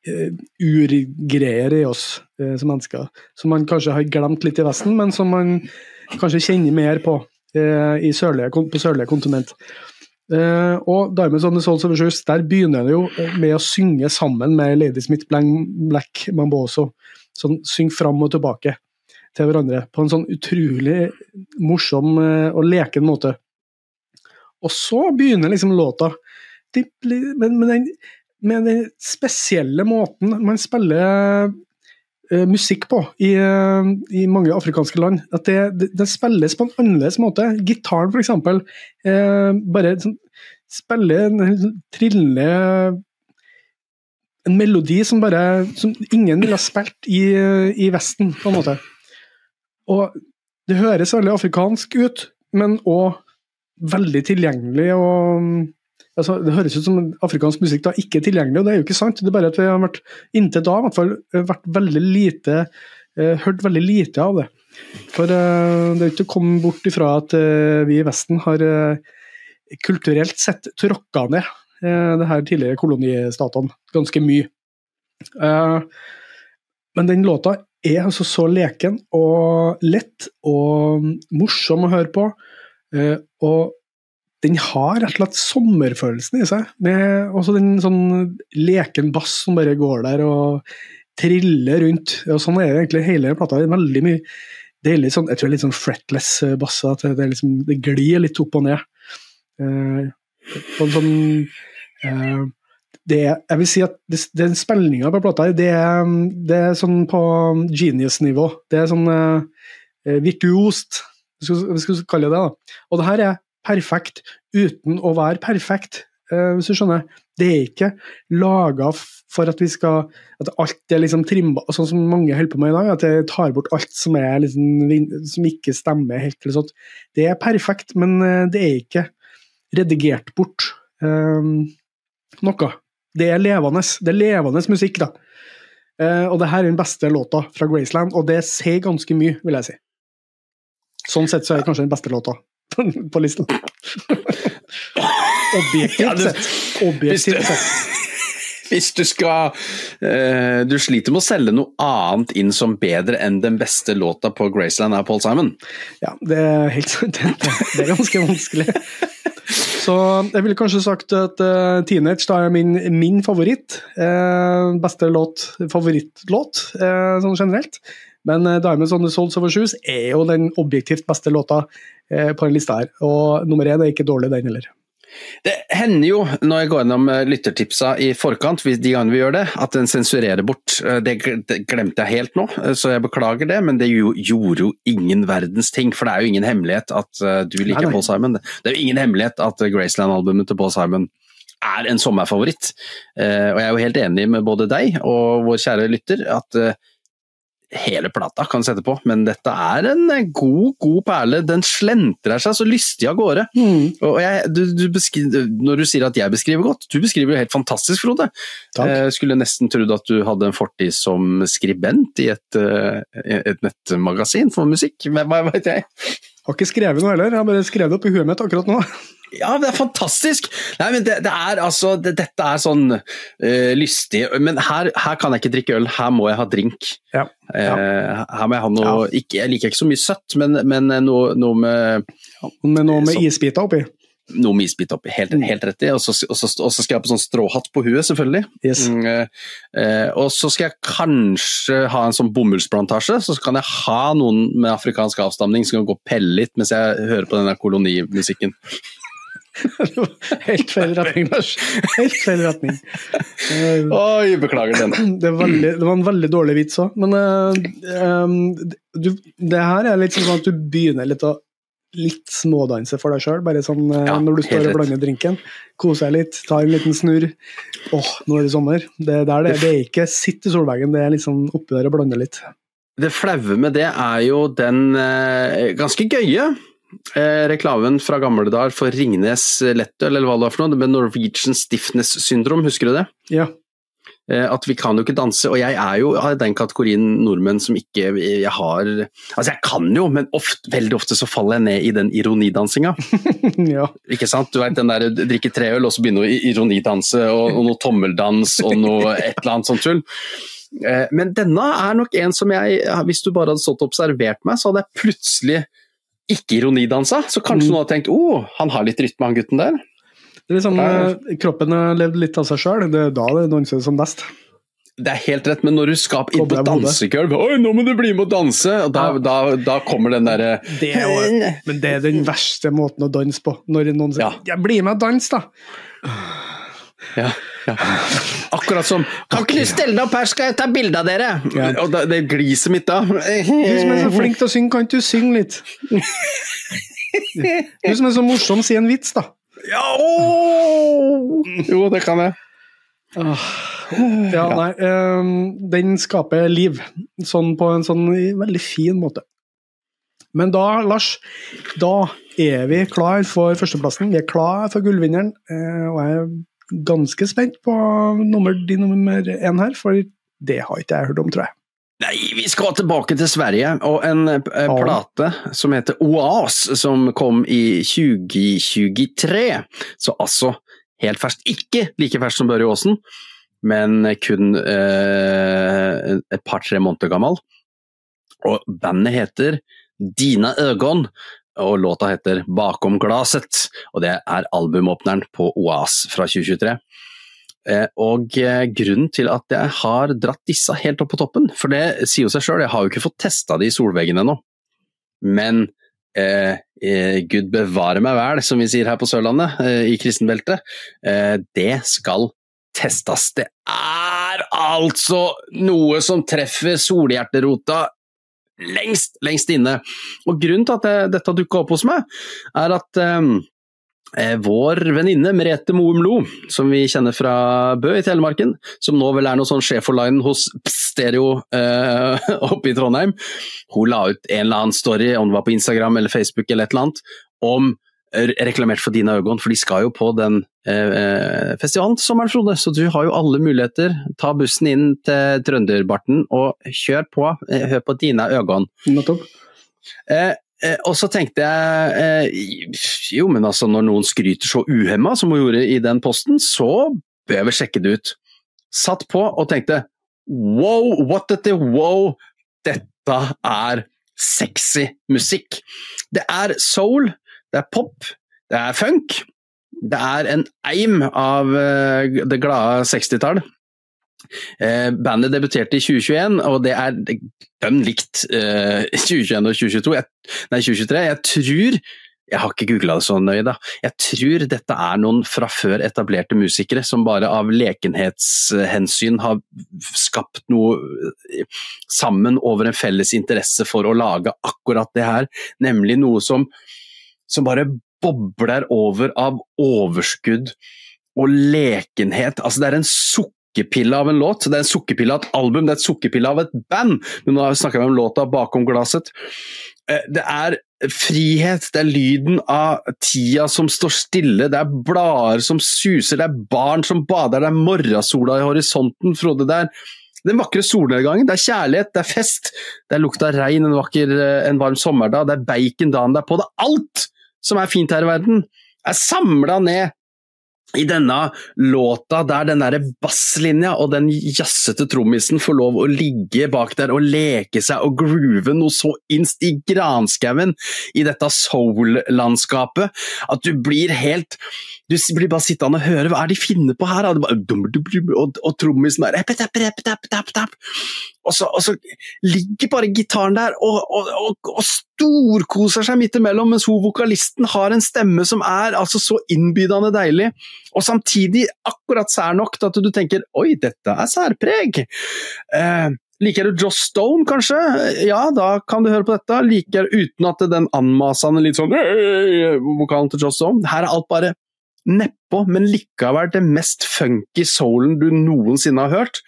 uh, urgreier i oss som mennesker. Som man kanskje har glemt litt i Vesten, men som man kanskje kjenner mer på eh, sørlige, på sørlige kontinent. Eh, og Diamonds on the Souls of Shoes, der begynner det jo med å synge sammen med Lady Smith Black Mamboso. Sånn syng fram og tilbake til hverandre på en sånn utrolig morsom eh, og leken måte. Og så begynner liksom låta med, den, med den spesielle måten man spiller musikk på i, uh, i, mange afrikanske land. At det, det, det, spilles på en annerledes måte. Gitaren, f.eks. Uh, bare sånn, spiller en trillende En melodi som bare som ingen ville ha spilt i, i Vesten, på en måte. Og det høres veldig afrikansk ut, men òg veldig tilgjengelig og altså, Det høres ut som afrikansk musikk da ikke er tilgjengelig, og det er jo ikke sant. Det er bare at vi har vært inntil da i hvert fall vært veldig lite eh, hørt veldig lite av det. For eh, det er ikke å komme bort ifra at eh, vi i Vesten har eh, kulturelt sett tråkka ned eh, det her tidligere kolonistatene ganske mye. Eh, men den låta er altså så leken og lett og morsom å høre på. og den har rett og slett sommerfølelsen i seg. Med også den sånn leken bass som bare går der og triller rundt. Og sånn er det egentlig hele plata. Veldig mye det er litt sånn, Jeg tror det er litt sånn fretless eh, bass. At det, liksom, det glir litt opp og ned. Eh, en sånn eh, det Jeg vil si at det, den spillinga på plata det er, det er sånn på genius-nivå. Det er sånn eh, virtuost, hvis vi skal kalle det. da. Og det her er perfekt uten å være perfekt, uh, hvis du skjønner. Det er ikke laga for at vi skal At alt er liksom trimba, sånn som mange holder på med i dag. At jeg tar bort alt som, liksom, som ikke stemmer helt. eller sånt. Det er perfekt, men uh, det er ikke redigert bort um, noe. Det er levende. Det er levende musikk, da. Uh, og det her er den beste låta fra Graceland, og det sier ganske mye, vil jeg si. Sånn sett så er det kanskje den beste låta på listen. Objektivt sett. Objektivt sett. *laughs* Hvis du skal uh, Du sliter med å selge noe annet inn som bedre enn den beste låta på Graceland av Paul Simon? Ja, det er helt. Det, det er ganske vanskelig. Så jeg ville kanskje sagt at uh, Teenage da er min, min favoritt. Uh, beste låt, favorittlåt, sånn generelt. Men uh, Diamonds on the Souls Over Shoes er jo den objektivt beste låta på den lista her. Og nummer én er ikke dårlig, den heller. Det hender jo, når jeg går gjennom eh, lyttertipsa i forkant, de gangene vi gjør det, at den sensurerer bort. Eh, det glemte jeg helt nå, eh, så jeg beklager det, men det gjorde jo ingen verdens ting. For det er jo ingen hemmelighet at du liker Paul Simon. Det er jo ingen hemmelighet at Graceland-albumet til Paul Simon er en sommerfavoritt. Og jeg er jo helt enig med både deg og vår kjære lytter at hele plata kan sette på, men dette er en god, god perle. Den slentrer seg så lystig av gårde. Mm. Og jeg, du, du beskriver, når du sier at jeg beskriver godt, du beskriver jo helt fantastisk, Frode. Takk. Jeg skulle nesten trodd at du hadde en fortid som skribent i et, eh, et nettmagasin for musikk, hva veit jeg? Har ikke skrevet noe heller, jeg har bare skrevet det opp i huet mitt akkurat nå. Ja, det er fantastisk! Nei, men det, det er altså det, Dette er sånn uh, lystig Men her, her, kan jeg ikke drikke øl, her må jeg ha drink. Ja, ja. Uh, her må jeg ha noe ja. ikke, Jeg liker ikke så mye søtt, men, men noe, noe, med Men noe med isbiter oppi? Noe med isbit oppi, helt, helt rett i. Og så, skal jeg ha på sånn stråhatt på huet, selvfølgelig. Yes. Mm, uh, og så skal jeg kanskje ha en sånn bomullsplantasje, så kan jeg ha noen med afrikansk avstamning som kan gå og pelle litt mens jeg hører på denne kolonimusikken. Helt feil retning, Lars. Helt feil retning. Oi, beklager den. Det, veldig, det, var en veldig dårlig vits òg, men uh, du, det her er litt sånn at du begynner litt å litt smådanse for deg sjøl, bare sånn uh, ja, når du står og blander drinken. Kose deg litt, ta en liten snurr. Åh, oh, nå er det sommer. Det, der, det, det er ikke sitt i solveggen, det er liksom oppi der og blande litt. Det flaue med det er jo den uh, ganske gøye eh, reklamen fra gamle dager for Ringnes lettøl, eller hva det var for noe, med Norwegian stiffness syndrom, husker du det? Ja. Eh, at vi kan jo ikke danse, og jeg er jo av den kategorien nordmenn som ikke jeg har Altså jeg kan jo, men ofte, veldig ofte så faller jeg ned i den ironidansinga. *laughs* ja. Ikke sant? Du vet den der drikke tre øl og så begynne å ironidanse, og, og noe tommeldans og noe et eller annet sånt tull. Eh, men denne er nok en som jeg, hvis du bare hadde stått og observert meg, så hadde jeg plutselig ikke ironidansa, så kanskje mm. noen har tenkt å, oh, han har litt rytme, han gutten der. Det er liksom, er... Kroppen har levd litt av seg sjøl, det er da det danser som best. Det er helt rett, men når du skal inn på dansegulv Oi, nå må du bli med og danse! Og da, ja. da, da kommer den derre Men det er den verste måten å danse på. Når noen sier ja. ja, 'bli med og dans', da. Ja, ja. Akkurat som 'Kan ikke du stelle deg opp her, skal jeg ta bilde av dere?' Ja. Og da, det gliset mitt da Du som er så *laughs* flink til å synge, kan ikke du synge litt? Du som er så morsom, si en vits, da. Ja! Jo, det kan jeg. Ja, nei um, Den skaper liv, sånn på en sånn veldig fin måte. Men da, Lars, da er vi klar for førsteplassen. Vi er klar for gullvinneren. Uh, og jeg ganske spent på nummer, din nummer én her, for det har ikke jeg hørt om, tror jeg. Nei, vi skal tilbake til Sverige og en eh, plate som heter Oas, som kom i 2023. Så altså helt ferskt. Ikke like ferskt som Børre Aasen, men kun eh, et par-tre måneder gammel. Og bandet heter Dina Øgon, og låta heter 'Bakom glaset', og det er albumåpneren på Oas fra 2023. Eh, og eh, grunnen til at jeg har dratt disse helt opp på toppen, for det sier jo seg sjøl, jeg har jo ikke fått testa de i solveggen ennå, men eh, eh, gud bevare meg vel, som vi sier her på Sørlandet, eh, i kristenbeltet, eh, det skal testes. Det er altså noe som treffer solhjerterota lengst, lengst inne. Og Grunnen til at det, dette dukka opp hos meg, er at um, vår venninne Merete Moum Lo, som vi kjenner fra Bø i Telemarken, som nå vel er noe sånn sjef for hos Stereo eh, *laughs* oppe i Trondheim, hun la ut en eller annen story, om det var på Instagram eller Facebook eller et eller annet, om reklamert for dine øyne, for de skal jo på den eh, festivalen sommeren, Frode. Så du har jo alle muligheter. Ta bussen inn til Trønderbarten og kjør på. Eh, hør på dine. Nettopp. Eh, eh, og så tenkte jeg eh, jo, men altså når noen skryter så uhemma som hun gjorde i den posten, så bør jeg vel sjekke det ut. Satt på og tenkte wow, what at the wow, dette er sexy musikk. Det er soul, det er pop, det er funk. Det er en eim av uh, det glade 60-tall. Uh, bandet debuterte i 2021, og det er dønn likt uh, 2021 og 2022. Jeg, nei, 2023. Jeg tror jeg har ikke googla det så nøye, da. Jeg tror dette er noen fra før etablerte musikere som bare av lekenhetshensyn har skapt noe sammen over en felles interesse for å lage akkurat det her, nemlig noe som, som bare bobler over av overskudd og lekenhet. Altså, det er en sukkerpille av en låt, det er en sukkerpille av et album, det er et sukkerpille av et band. Men nå snakker vi om låta 'Bakom glasset'. Eh, det er frihet, det er lyden av tida som står stille, det er blader som suser, det er barn som bader, det er morgensola i horisonten, Frode. Det er den vakre solnedgangen, det er kjærlighet, det er fest, det er lukta av regn en, vakker, eh, en varm sommerdag, det er bacon dagen derpå. Det er alt som er fint her i verden, er samla ned i denne låta der den der basslinja og den jazzete trommisen får lov å ligge bak der og leke seg og groove noe så inst i granskauen i dette soul-landskapet at du blir helt du blir bare sittende og høre hva er de finner på her, og, og trommisen bare og så, og så, ligger bare gitaren der og, og, og, storkoser seg midt imellom, mens hun vokalisten har en stemme som er altså så innbydende deilig, og samtidig akkurat sær nok til at du tenker oi, dette er særpreg. Eh, Liker du Joss Stone, kanskje? Ja, da kan du høre på dette. Liker uten at den anmasende litt sånn vokalen til Joss Stone. Her er alt bare nedpå, men likevel det mest funky soulen du noensinne har hørt.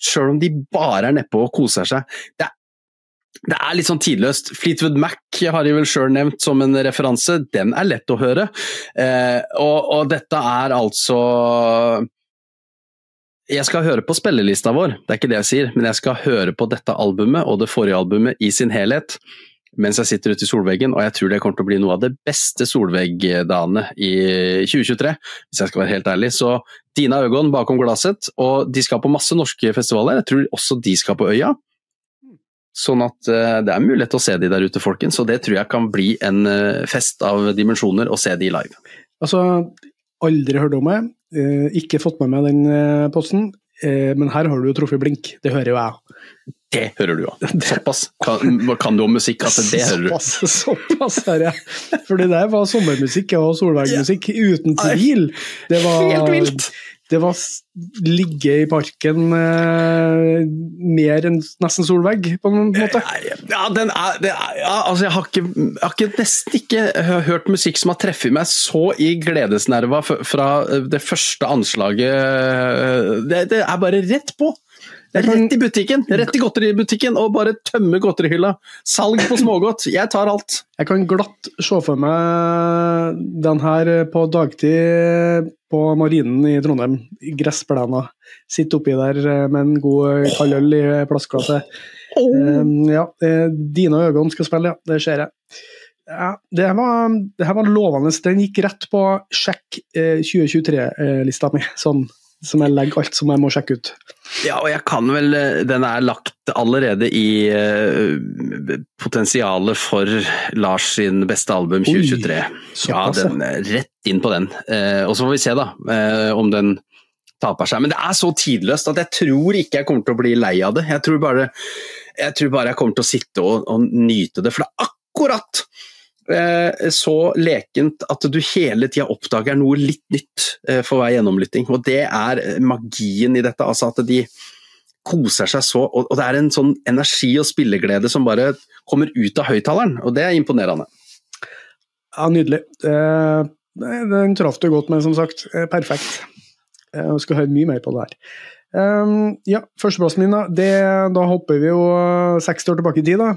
Sjøl om de bare er nedpå og koser seg. Det er, det er litt sånn tidløst. Fleetwood Mac har de vel sjøl nevnt som en referanse. Den er lett å høre. Eh, og, og dette er altså jeg skal høre på spillelista vår, det er ikke det jeg sier, men jeg skal høre på dette albumet og det forrige albumet i sin helhet mens jeg sitter ute i solveggen, og jeg tror det kommer til å bli noe av det beste solveggdagene i 2023, hvis jeg skal være helt ærlig. Så Dina Øgon bakom glasset, og de skal på masse norske festivaler. Jeg tror også de skal på Øya. Sånn at uh, det er mulighet til å se de der ute, folkens. Og det tror jeg kan bli en uh, fest av dimensjoner å se de live. Altså, aldri hørt om det. Uh, ikke fått med meg den posten. men her har du jo truffet blink, det hører jo jeg. Det hører du òg. Såpass kan, kan, du om musikk at det hører du. Såpass, såpass hører jeg. For det der var sommermusikk og solvegmusikk uten tvil. Det var, Helt vilt! Det var ligge i parken eh, mer enn nesten solvegg, på en måte. Ja, den er, er ja, altså jeg har, ikke, jeg har ikke, nesten ikke hørt musikk som har treffet meg så i gledesnerva fra det første anslaget. Det, det er bare rett på! Rett i butikken, rett i godteributikken og bare tømme godterihylla. Salg på smågodt, jeg tar alt. Jeg kan glatt se for meg den her på dagtid på Marinen i Trondheim, i gressplena. Sitte oppi der med en god kald øl i plastglasset. Oh. Um, ja, eh, dine øyne skal spille, ja. Det ser jeg. Ja, det her, var, det her var lovende. Den gikk rett på sjekk eh, 2023-lista mi. Sånn som jeg legger alt som jeg må sjekke ut. Ja, og jeg kan vel Den er lagt allerede i uh, potensialet for Lars sin beste album 2023. Oi, ja, den, rett inn på den. Uh, og så får vi se, da, uh, om den taper seg. Men det er så tidløst at jeg tror ikke jeg kommer til å bli lei av det. Jeg tror bare jeg, tror bare jeg kommer til å sitte og, og nyte det, for det er akkurat Eh, så lekent at du hele tida oppdager noe litt nytt eh, for hver gjennomlytting. Og det er eh, magien i dette. altså at de koser seg så, og det er en sånn energi og spilleglede som bare kommer ut av høyttaleren, og det er imponerende. Ja, nydelig. Den traff du godt med, som sagt. Perfekt. Jeg skal høre mye mer på det her. Um, ja, Førsteplassen min, da. Det, da hopper vi jo 60 år tilbake i tid. da.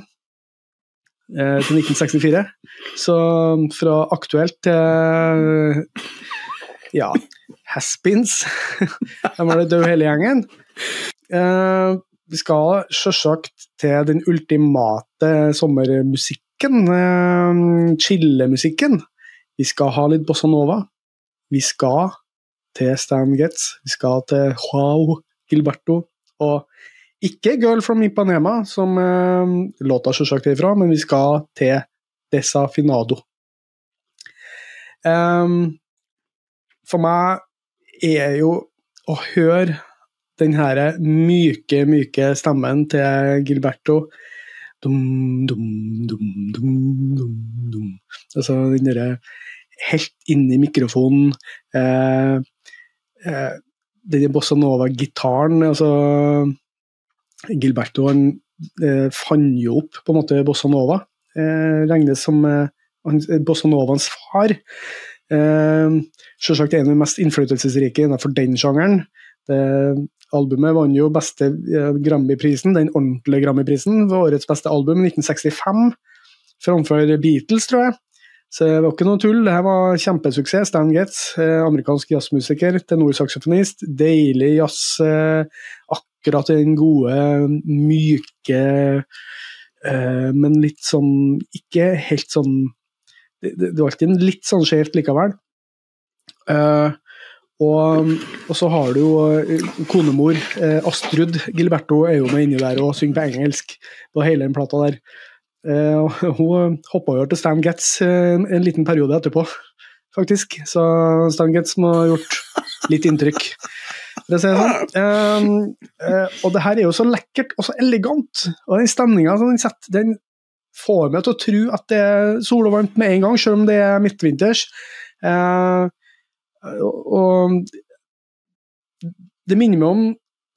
Eh, til 1964. Så fra aktuelt til ja, Haspins. *laughs* De var det døde hele gjengen. Eh, vi skal sjølsagt til den ultimate sommermusikken. Eh, chillemusikken. Vi skal ha litt bossa nova. Vi skal til Stan Getz. Vi skal til Joao Gilberto. Og ikke 'Girl from Ipanema', som eh, låta selvsagt er ifra, men vi skal til Desafinado. Um, for meg er jo å høre den her myke, myke stemmen til Gilberto dum, dum, dum, dum. Altså den derre helt inni mikrofonen. Eh, eh, den bossa nova-gitaren altså Gilberto han eh, fant jo opp på en måte bossa nova. Eh, regnes som eh, bossa Novas far. Eh, selvsagt en av de mest innflytelsesrike innenfor den sjangeren. Det, albumet vant jo beste eh, Grammy-prisen, den ordentlige Grammy-prisen, ved årets beste album i 1965, framfor Beatles, tror jeg. Så det var ikke noe tull, det her var kjempesuksess. Stan Getz, eh, amerikansk jazzmusiker, tenorsaksofonist, deilig jazz. Eh, akkurat den gode, myke, eh, men litt sånn Ikke helt sånn Det, det var alltid litt sånn skjevt likevel. Eh, og, og, så har du jo eh, konemor eh, Astrud Gilberto er jo med inni der og synger på engelsk på hele den plata der. Eh, *laughs* hun hoppa jo til Stan Getz en, en liten periode etterpå, faktisk. Så Stan Getz må ha gjort litt inntrykk. For å si det sånn. Eh, og det her er jo så lekkert og så elegant. Og den stemninga som den setter, den får meg til å tro at det er sol og varmt med en gang, selv om det er midtvinters. Uh, og det minner meg, om,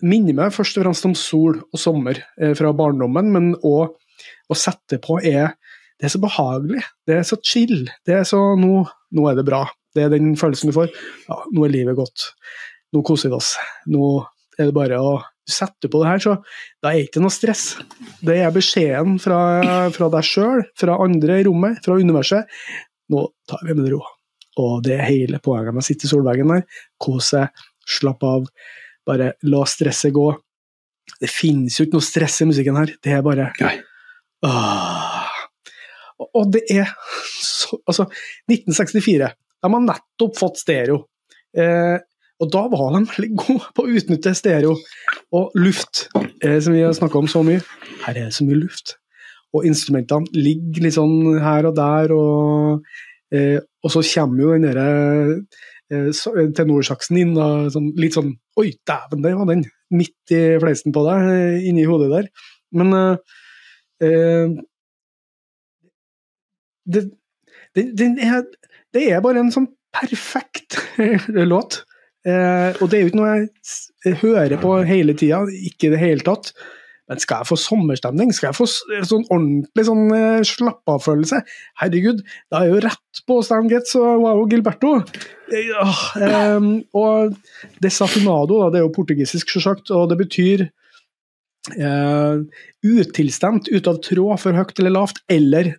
minner meg først og fremst om sol og sommer eh, fra barndommen, men òg å sette på er det er så behagelig, det er så chill. det er så, nå, nå er det bra. Det er den følelsen du får. Ja, nå er livet godt. Nå koser vi oss. Nå er det bare å sette på det her, så da er det ikke noe stress. Det er beskjeden fra, fra deg sjøl, fra andre i rommet, fra universet. Nå tar vi med ro. Og det er hele poenget med å sitte i solveggen der. Kose deg, slapp av. Bare la stresset gå. Det finnes jo ikke noe stress i musikken her. Det er bare. Og det er så Altså, 1964. De har nettopp fått stereo. Eh, og da var de veldig gode på å utnytte stereo og luft, eh, som vi har snakka om så mye. Her er det så mye luft. Og instrumentene ligger litt sånn her og der, og Eh, og så kommer jo den derre eh, eh, tenorsaksen inn, da, sånn, litt sånn Oi, dæven, der var den! Midt i fleisen på deg, eh, inni hodet der. Men eh, det, det, det, er, det, er, bare en sånn perfekt *laughs* låt. Eh, og det er jo ikke noe jeg hører på hele tida, ikke i det hele tatt. Men skal jeg få sommerstemning, skal jeg få sånn ordentlig sånn eh, slapp-av-følelse Herregud, da er jeg jo rett på Stan Getz og Wow Gilberto. Ja, eh, og desafinado, da, det er jo portugisisk, selvsagt, og det betyr uh, utilstemt, ute av tråd, for høyt eller lavt, eller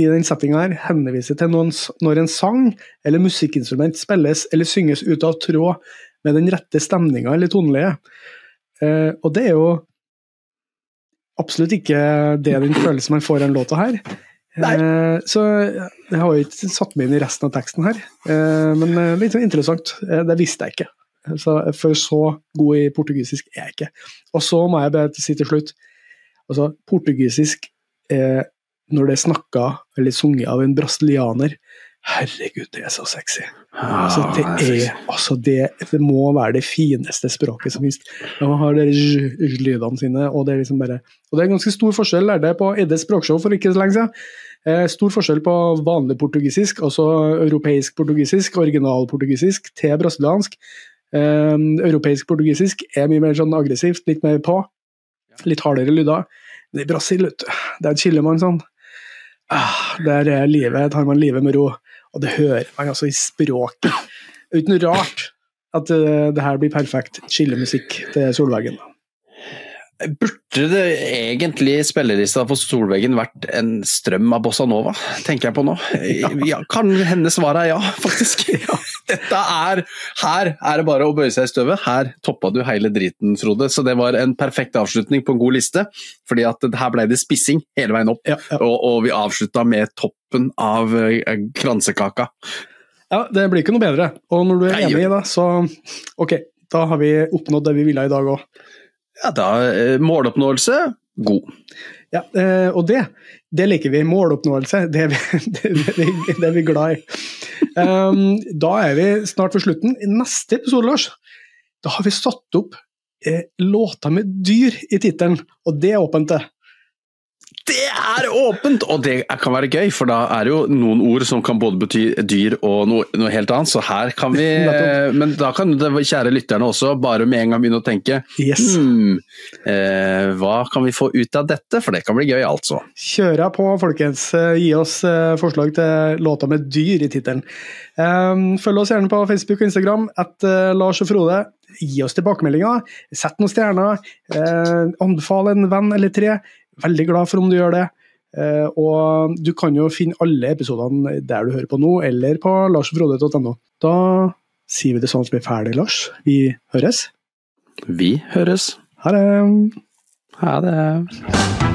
i den settinga her henviser til noen, når en sang eller musikkinstrument spilles eller synges ut av tråd med den rette stemninga eller toneleiet. Eh, og det er jo absolutt ikke det den følelsen man får i den låta her. Eh, så jeg har jo ikke satt meg inn i resten av teksten her, eh, men eh, litt sånn interessant. Eh, det visste jeg ikke. Så, for så god i portugisisk er jeg ikke. Og så må jeg bare si til slutt altså Portugisisk, når det er snakka eller sunget av en brasilianer, Herregud, det er så sexy. Altså, det, er, altså det, det, må være det fineste språket som fins. De har de lydene sine, og det er liksom bare Og det er ganske stor forskjell, lærte jeg på Eddes språkshow for ikke så lenge siden. Eh, stor forskjell på vanlig portugisisk, altså europeisk portugisisk, original portugisisk, til brasiliansk. Eh, europeisk portugisisk er mye mer sånn aggressivt, litt mer på. Litt hardere lyder. Men i Brasil, vet du, der chiller man sånn. Ah, der er livet, tar man livet med ro. Og det hører man altså i språket. Uten rart at uh, det her blir perfekt chillemusikk til Solveggen. Burde det egentlig spillelista for Solveggen vært en strøm av bossa nova, tenker jeg på nå. *laughs* Ja. Ja, kan hende svaret er ja, faktisk. *laughs* Ja. Dette er Her er det bare å bøye seg i støvet. Her toppa du hele driten, Frode. Så det var en perfekt avslutning på en god liste. fordi at her ble det spissing hele veien opp, og, og, vi avslutta med toppen av uh, kransekaka. Ja, det blir ikke noe bedre. Og når du er enig i det, så ok, da har vi oppnådd det vi ville i dag òg. Ja, da eh, Måloppnåelse god. Ja, eh, og det, det liker vi. Måloppnåelse, det er vi, *laughs* det, det, det er vi glad i. Um, da er vi snart ved slutten. I neste episode, Lars, da har vi satt opp eh, låter med dyr i tittelen, og det er åpent, det. Det er åpent! Og det kan være gøy, for da er det jo noen ord som kan både bety dyr og noe, noe helt annet. Så her kan vi *laughs* Men da kan det kjære lytterne også bare med en gang begynne å tenke yes. hmm, eh, Hva kan vi få ut av dette? For det kan bli gøy, altså. Kjøra på, folkens. Gi oss eh, forslag til låter med dyr i tittelen. Um, følg oss gjerne på Facebook og Instagram at Lars og Frode. Gi oss tilbakemeldinger. Sett noen stjerner. Anbefal en venn eller tre. Veldig glad for om du gjør det. Uh, og du kan jo finne alle episodene der du hører på nå, eller på larsfrode.no. Da sier vi det sånn som vi er ferdig, Lars. Vi høres. Vi høres. Ha det. Ha det.